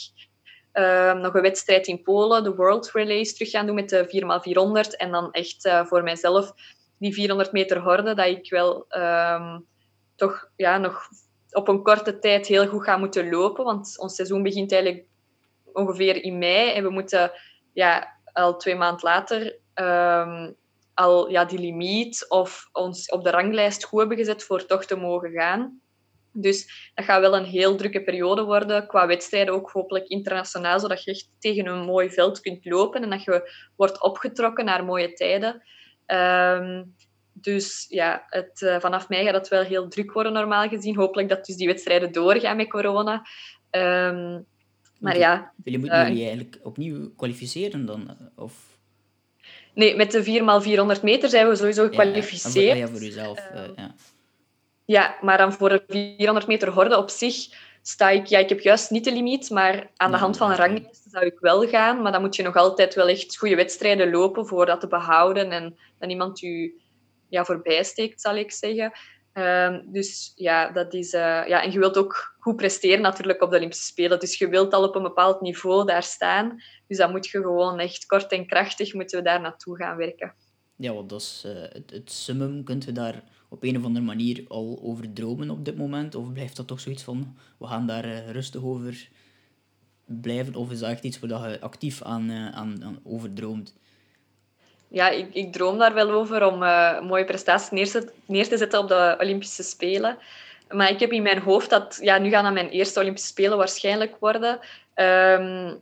uh, nog een wedstrijd in Polen, de World Relays, terug gaan doen met de 4x400. En dan echt uh, voor mijzelf die 400 meter horde, dat ik wel um, toch ja, nog op een korte tijd heel goed ga moeten lopen. Want ons seizoen begint eigenlijk ongeveer in mei. En we moeten ja, al twee maanden later um, al ja, die limiet of ons op de ranglijst goed hebben gezet voor toch te mogen gaan. Dus dat gaat wel een heel drukke periode worden, qua wedstrijden ook hopelijk internationaal, zodat je echt tegen een mooi veld kunt lopen en dat je wordt opgetrokken naar mooie tijden. Um, dus ja, het, uh, vanaf mei gaat het wel heel druk worden normaal gezien. Hopelijk dat dus die wedstrijden doorgaan met corona. Um, maar ja... Jullie moeten uh, jullie eigenlijk opnieuw kwalificeren dan? Of... Nee, met de 4x400 meter zijn we sowieso gekwalificeerd. Ja, voor, jezelf. Uh, ja. ja, maar dan voor de 400 meter horde op zich sta ik... Ja, ik heb juist niet de limiet, maar aan de hand van een ranglijst zou ik wel gaan. Maar dan moet je nog altijd wel echt goede wedstrijden lopen voor dat te behouden en dan iemand je ja, voorbij steekt, zal ik zeggen. Um, dus ja, dat is... Uh, ja, en je wilt ook goed presteren natuurlijk op de Olympische Spelen. Dus je wilt al op een bepaald niveau daar staan. Dus dan moet je gewoon echt kort en krachtig moeten we daar naartoe gaan werken. Ja, want dat is uh, het, summum. Kunt je daar op een of andere manier al over dromen op dit moment? Of blijft dat toch zoiets van, we gaan daar uh, rustig over blijven? Of is dat echt iets waar je actief aan, aan, aan over droomt? Ja, ik, ik droom daar wel over om uh, mooie prestaties neer, neer, te zetten op de Olympische Spelen. Maar ik heb in mijn hoofd dat ja, nu gaan mijn eerste Olympische Spelen waarschijnlijk worden. Um,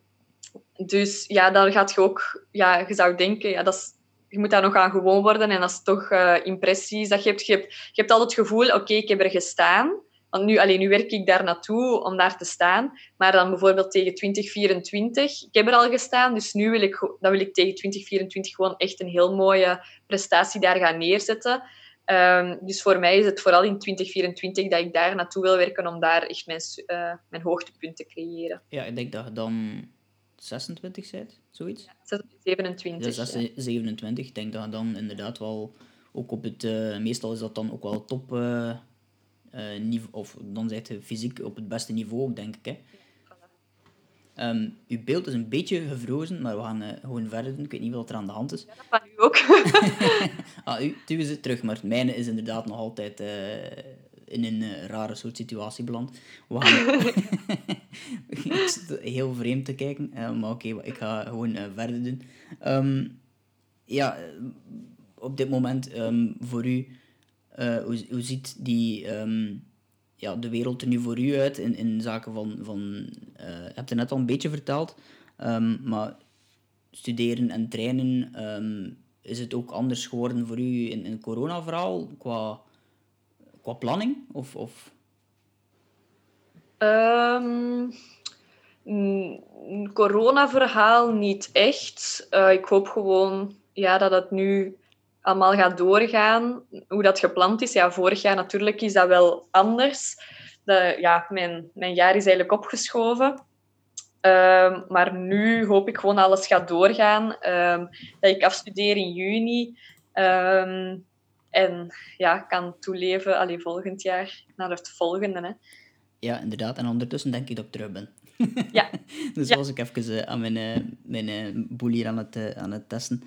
dus ja, dan gaat je ook, ja, je zou denken, ja, dat is, je moet daar nog aan gewoon worden. En dat is toch uh, impressies dat je hebt. Je hebt, je hebt altijd het gevoel, oké, ik heb er gestaan. Want nu, alleen, nu werk ik daar naartoe om daar te staan. Maar dan bijvoorbeeld tegen 2024, ik heb er al gestaan, dus nu wil ik, dan wil ik tegen 2024 gewoon echt een heel mooie prestatie daar gaan neerzetten. Um, dus voor mij is het vooral in 2024 dat ik daar naartoe wil werken om daar echt mijn, uh, mijn hoogtepunt te creëren. Ja, ik denk dat je dan 26 bent, zoiets? Ja, 27. Ja, 27. Ik denk dat je dan inderdaad wel ook op het... Uh, meestal is dat dan ook wel top... Uh, niveau, of dan zit je fysiek op het beste niveau, denk ik. Hè. Um, uw beeld is een beetje gevrozen, maar we gaan uh, gewoon verder doen. Ik weet niet wat er aan de hand is. Ja, dat van u ook. (laughs) ah, u, u is het terug, maar het mijne is inderdaad nog altijd uh, in een rare soort situatie beland. We gaan... (laughs) heel vreemd te kijken, maar oké, okay, ik ga gewoon verder doen. Um, ja, op dit moment um, voor u uh, hoe, hoe ziet die, um, ja, de wereld er nu voor u uit in, in zaken van... van uh, je hebt het net al een beetje verteld, um, maar studeren en trainen, um, is het ook anders geworden voor u in, in het corona-verhaal qua, qua planning? Of, of? Corona-verhaal niet echt. Uh, ik hoop gewoon ja, dat het nu allemaal gaat doorgaan, hoe dat gepland is. Ja, vorig jaar natuurlijk is dat wel anders. De, ja, mijn, mijn jaar is eigenlijk opgeschoven. Um, maar nu hoop ik gewoon alles gaat doorgaan. Um, dat ik afstudeer in juni. Um, en ja, kan toeleven allee, volgend jaar naar het volgende. Hè. Ja, inderdaad. En ondertussen denk ik dat ik terug ben. Ja. (laughs) dus ja. was ik even uh, aan mijn, uh, mijn uh, boel hier aan het, aan het testen.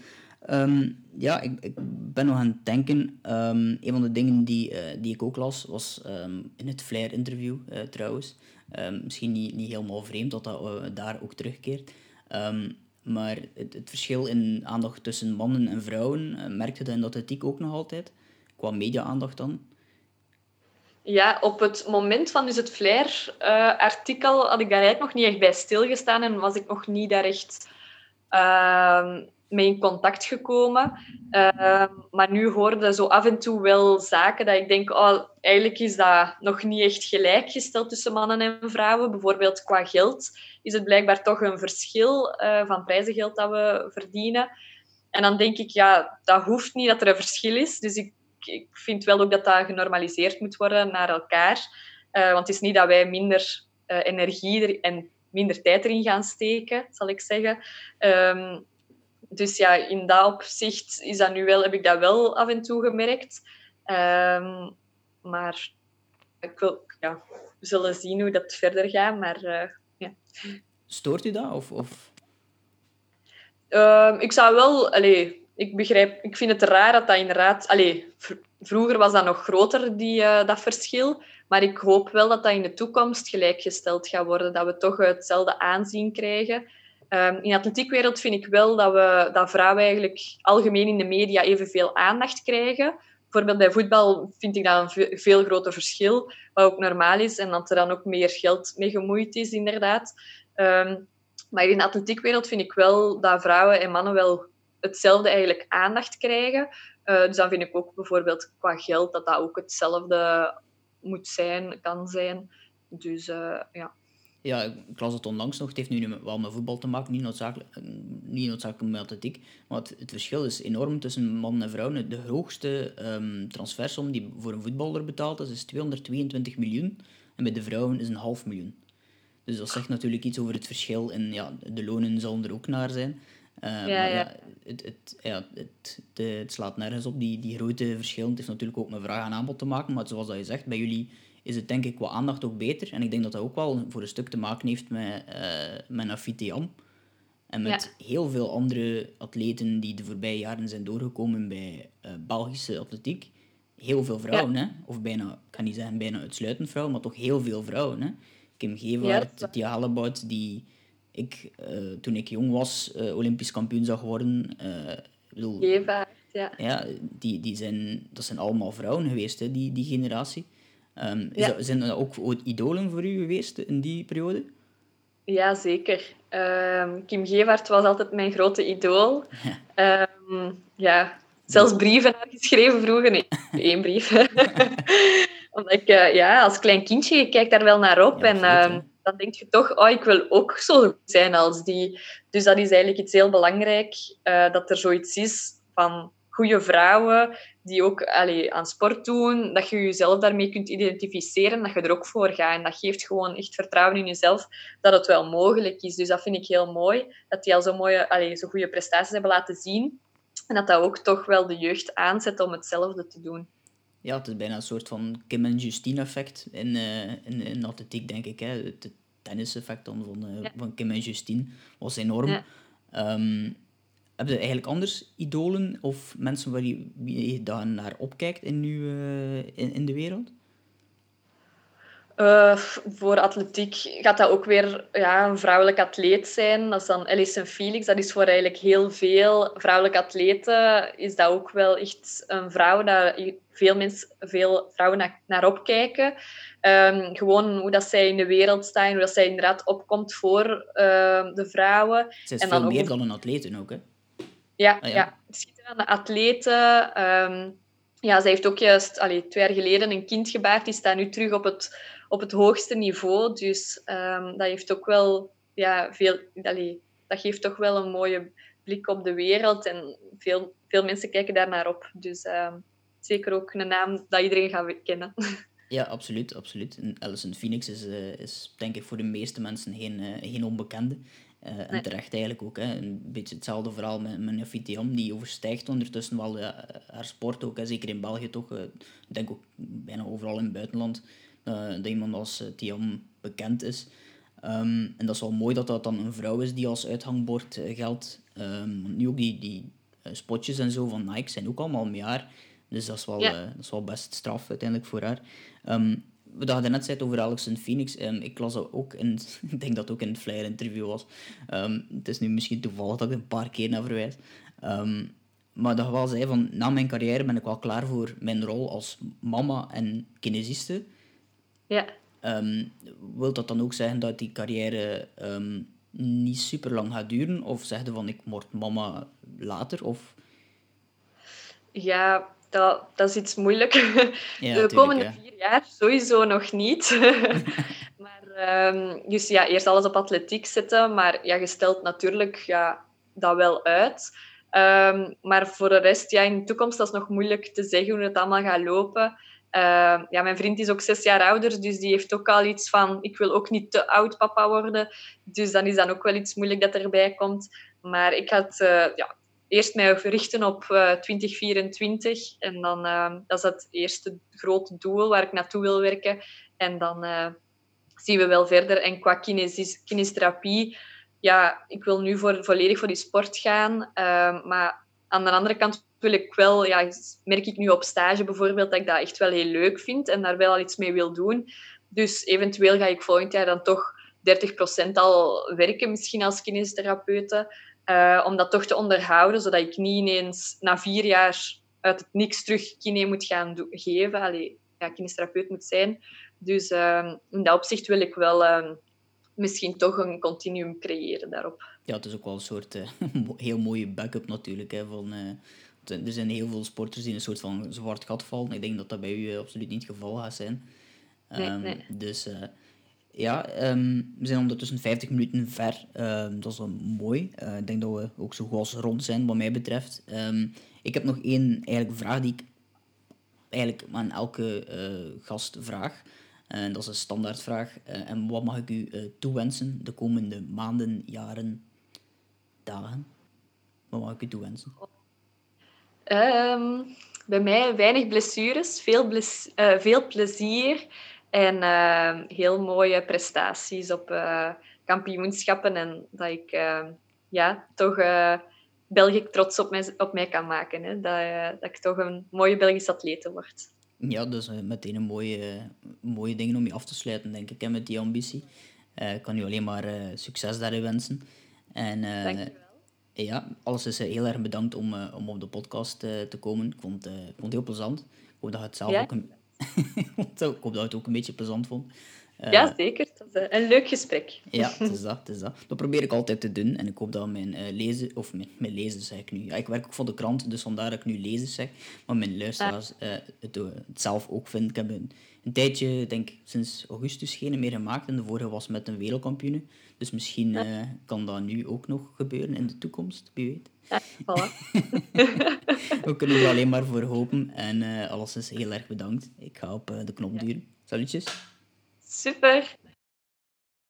Um, ja, ik, ik, ben nog aan het denken. Um, een van de dingen die, uh, die ik ook las, was um, in het Flair-interview uh, trouwens. misschien niet, niet helemaal vreemd dat dat uh, daar ook terugkeert. maar het, het, verschil in aandacht tussen mannen en vrouwen, merkte dat in de atletiek ook nog altijd? Qua media-aandacht dan? Ja, op het moment van dus het Flair-artikel had ik daar eigenlijk nog niet echt bij stilgestaan en was ik nog niet daar echt uh, mee in contact gekomen. Uh, maar nu hoorde zo af en toe wel zaken dat ik denk, oh, eigenlijk is dat nog niet echt gelijkgesteld tussen mannen en vrouwen. Bijvoorbeeld qua geld is het blijkbaar toch een verschil uh, van prijzengeld dat we verdienen. En dan denk ik, ja, dat hoeft niet dat er een verschil is. Dus ik ik vind wel ook dat dat genormaliseerd moet worden naar elkaar. Uh, want het is niet dat wij minder uh, energie en minder tijd erin gaan steken, zal ik zeggen. Um, dus ja, in dat opzicht is dat nu wel, heb ik dat wel af en toe gemerkt. Um, maar ik wil, ja, we zullen zien hoe dat verder gaat. Maar, uh, ja. Stoort u dat? Of, of? Um, ik zou wel... Allez, ik begrijp, ik vind het raar dat dat inderdaad... Allee, vroeger was dat nog groter, die, uh, dat verschil. Maar ik hoop wel dat dat in de toekomst gelijkgesteld gaat worden. Dat we toch hetzelfde aanzien krijgen. Um, in de atletiekwereld vind ik wel dat, we, dat vrouwen eigenlijk algemeen in de media evenveel aandacht krijgen. Bijvoorbeeld bij voetbal vind ik dat een veel groter verschil, wat ook normaal is. En dat er dan ook meer geld mee gemoeid is, inderdaad. Um, maar in de atletiekwereld vind ik wel dat vrouwen en mannen wel hetzelfde eigenlijk aandacht krijgen. Uh, dus dan vind ik ook bijvoorbeeld qua geld dat dat ook hetzelfde moet zijn, kan zijn. Dus uh, ja. Ja, ik las het onlangs nog. Het heeft nu wel met voetbal te maken, niet noodzakelijk, niet noodzakelijk met atletiek. Maar het, het, verschil is enorm tussen mannen en vrouwen. De hoogste um, transfersom die voor een voetballer betaald is, is 222 miljoen. En bij de vrouwen is een half miljoen. Dus dat zegt natuurlijk iets over het verschil. En ja, de lonen zullen er ook naar zijn. Uh, ja, maar ja, het, het, ja het, het, slaat nergens op, die, die grote verschillen. Het heeft natuurlijk ook met vraag en aanbod te maken, maar zoals dat je zegt, bij jullie is het denk ik qua aandacht ook beter. En ik denk dat dat ook wel voor een stuk te maken heeft met, uh, met. En met heel veel andere atleten die de voorbije jaren zijn doorgekomen bij uh, Belgische atletiek. Heel veel vrouwen, hè? of bijna, ik kan niet zeggen bijna uitsluitend vrouwen, maar toch heel veel vrouwen. Hè? Kim Gevaert, ja, Tia Hallebout, die ik, uh, toen ik jong was, uh, Olympisch kampioen zag worden. Bedoel, ja. ja die, die zijn, dat zijn allemaal vrouwen geweest, hè, die, die generatie. Um, dat, zijn er ook idolen voor u geweest in die periode? Ja, zeker. Um, Kim Gevaert was altijd mijn grote idool. Ja, um, ja zelfs brieven geschreven vroeger. Nee, (laughs) één brief. (laughs) Omdat ik, ja, als klein kindje, je kijkt daar wel naar op. en dan denk je toch, oh, ik wil ook zo goed zijn als die. Dus dat is eigenlijk iets heel belangrijk, uh, dat er zoiets is van goede vrouwen die ook allee, aan sport doen, dat je jezelf daarmee kunt identificeren, dat je er ook voor gaat. En dat geeft gewoon echt vertrouwen in jezelf dat het wel mogelijk is. Dus dat vind ik heel mooi, dat die al zo mooie, allee, zo goede prestaties hebben laten zien. En dat dat ook toch wel de jeugd aanzet om hetzelfde te doen ja, het is bijna een soort van Kim en Justine effect in, uh, in, in atletiek, denk ik. Hè. Het tennis effect dan van, uh, van Kim en Justine was enorm. Ja. Um, heb je eigenlijk anders idolen of mensen waar je, je daar naar opkijkt in, nu, uh, in, in de wereld? Uh, voor atletiek gaat dat ook weer ja, een vrouwelijk atleet zijn. Dat is dan Alison Felix. Dat is voor eigenlijk heel veel vrouwelijke atleten is dat ook wel echt een vrouw daar veel, mensen, veel vrouwen naar, naar opkijken. Um, gewoon hoe dat zij in de wereld staan, hoe dat zij inderdaad opkomt voor uh, de vrouwen. Ze is en veel dan meer ook... dan een atleten ook, hè? Ja, ah, ja. ja. schitterende atleten. Um, ja, zij heeft ook juist allee, twee jaar geleden een kind gebaard. Die staat nu terug op het op het hoogste niveau. Dus um, dat heeft ook wel ja, veel. Allee, dat geeft toch wel een mooie blik op de wereld. En veel, veel mensen kijken daar naar op. Dus um, zeker ook een naam dat iedereen gaat kennen. (laughs) Ja, absoluut. absoluut. En Alison Phoenix is, uh, is denk ik voor de meeste mensen geen, uh, geen onbekende. Uh, en terecht eigenlijk ook. Hè. Een beetje hetzelfde verhaal met, met Nafitiam. Die overstijgt ondertussen wel haar sport ook. Hè. Zeker in België toch. ik denk ook bijna overal in het buitenland dat iemand als Tiam bekend is. Um, en dat is wel mooi dat dat dan een vrouw is die als uithangbord geldt. Um, nu ook die, die spotjes en zo van Nike zijn ook allemaal haar. Dus dat is wel, ja. dat is wel best straf uiteindelijk voor haar. Um, we hadden net zei over Alexon Phoenix. Um, ik las dat ook in, (laughs) ik denk dat het ook in het Flyer interview was. Um, het is nu misschien toevallig dat ik een paar keer naar verwijs. Um, maar dat wel zei van, na mijn carrière ben ik wel klaar voor mijn rol als mama en kinesiste. Ja. Um, wil dat dan ook zeggen dat die carrière ehm, niet super lang gaat duren? Of zeg je van ik word mama later? Of... Ja, dat, dat is iets moeilijk. (laughs) de komende vier jaar sowieso nog niet. (laughs) maar, um, dus ja, eerst alles op atletiek zetten. Maar ja, je stelt natuurlijk ja, dat wel uit. Um, maar voor de rest, ja, in de toekomst, dat is nog moeilijk te zeggen hoe het allemaal gaat lopen. Uh, ja, mijn vriend is ook zes jaar ouder, dus die heeft ook al iets van... Ik wil ook niet te oud papa worden. Dus dan is dan ook wel iets moeilijk dat erbij komt. Maar ik had uh, ja, eerst mij richten op uh, eh, 2024. En dan, uh, dat is het eerste grote doel waar ik naartoe wil werken. En dan uh, zien we wel verder. En qua kinesis, kinestherapie, ja, ik wil nu voor, volledig voor die sport gaan. Ehm, maar aan de andere kant wil ik wel, ja, merk ik nu op stage bijvoorbeeld, dat ik dat echt wel heel leuk vind en daar wel iets mee wil doen. Dus eventueel ga ik volgend jaar dan toch 30% al werken, misschien als kinestherapeute. Uh, om dat toch te onderhouden, zodat ik niet ineens na vier jaar uit het niks terug kine moet gaan geven. Allee, ja, kinestherapeut moet zijn. Dus uh, in dat opzicht wil ik wel uh, misschien toch een continuum creëren daarop. Ja, het is ook wel een soort eh, (laughs) heel mooie backup natuurlijk. Hè, van, er zijn heel veel sporters die in een soort van zwart gat vallen. Ik denk dat dat bij u absoluut niet het geval gaat zijn. Nee, um, nee. Dus ja, ehm, we zijn ondertussen 50 minuten ver. Um, dat is wel mooi. Uh, ik denk dat we ook zo goed als rond zijn, wat mij betreft. Um, ik heb nog één eigenlijk vraag die ik eigenlijk aan elke uh, gast vraag. En dat is een standaardvraag. Uh, en wat mag ik u toewensen de komende maanden, jaren, dagen? Wat mag ik u toewensen? bij mij weinig blessures, veel, veel plezier en uh, heel mooie prestaties op uh, kampioenschappen. En dat ik uh, ja, toch uh, België trots op mij, op mij kan maken. Hè. Dat, dat ik toch een mooie Belgische atlete word. Ja, dus meteen een mooie, mooie dingen om je af te sluiten, denk ik, hè, met die ambitie. Ik kan u alleen maar succes daarin wensen. En, Dankjewel. Ja, alles is heel erg bedankt om, om op de podcast te komen. Ik vond, ik vond het heel plezant. Ik hoop dat je het zelf ook een, (laughs) ik hoop dat je het ook een beetje plezant vond. Uh, ja, zeker. Dat is een leuk gesprek. Ja, (laughs) het is dat, het is dat. Dat probeer ik altijd te doen. En ik hoop dat mijn uh, lezen, of mijn, mijn lezers zeg ik nu. Ja, ik werk ook voor de krant, dus vandaar dat ik nu lezers zeg. Maar mijn luisteraars uh, het, het, zelf ook vinden. Ik heb een, een tijdje, denk sinds augustus geen meer gemaakt. En de vorige was met een wereldkampioene. Dus misschien ja. kan dat nu ook nog gebeuren in de toekomst, wie weet. Ja, voilà. (laughs) We kunnen er alleen maar voor hopen. En uh, alles is heel erg bedankt. Ik ga op uh, de knop duwen. Salutjes. Super.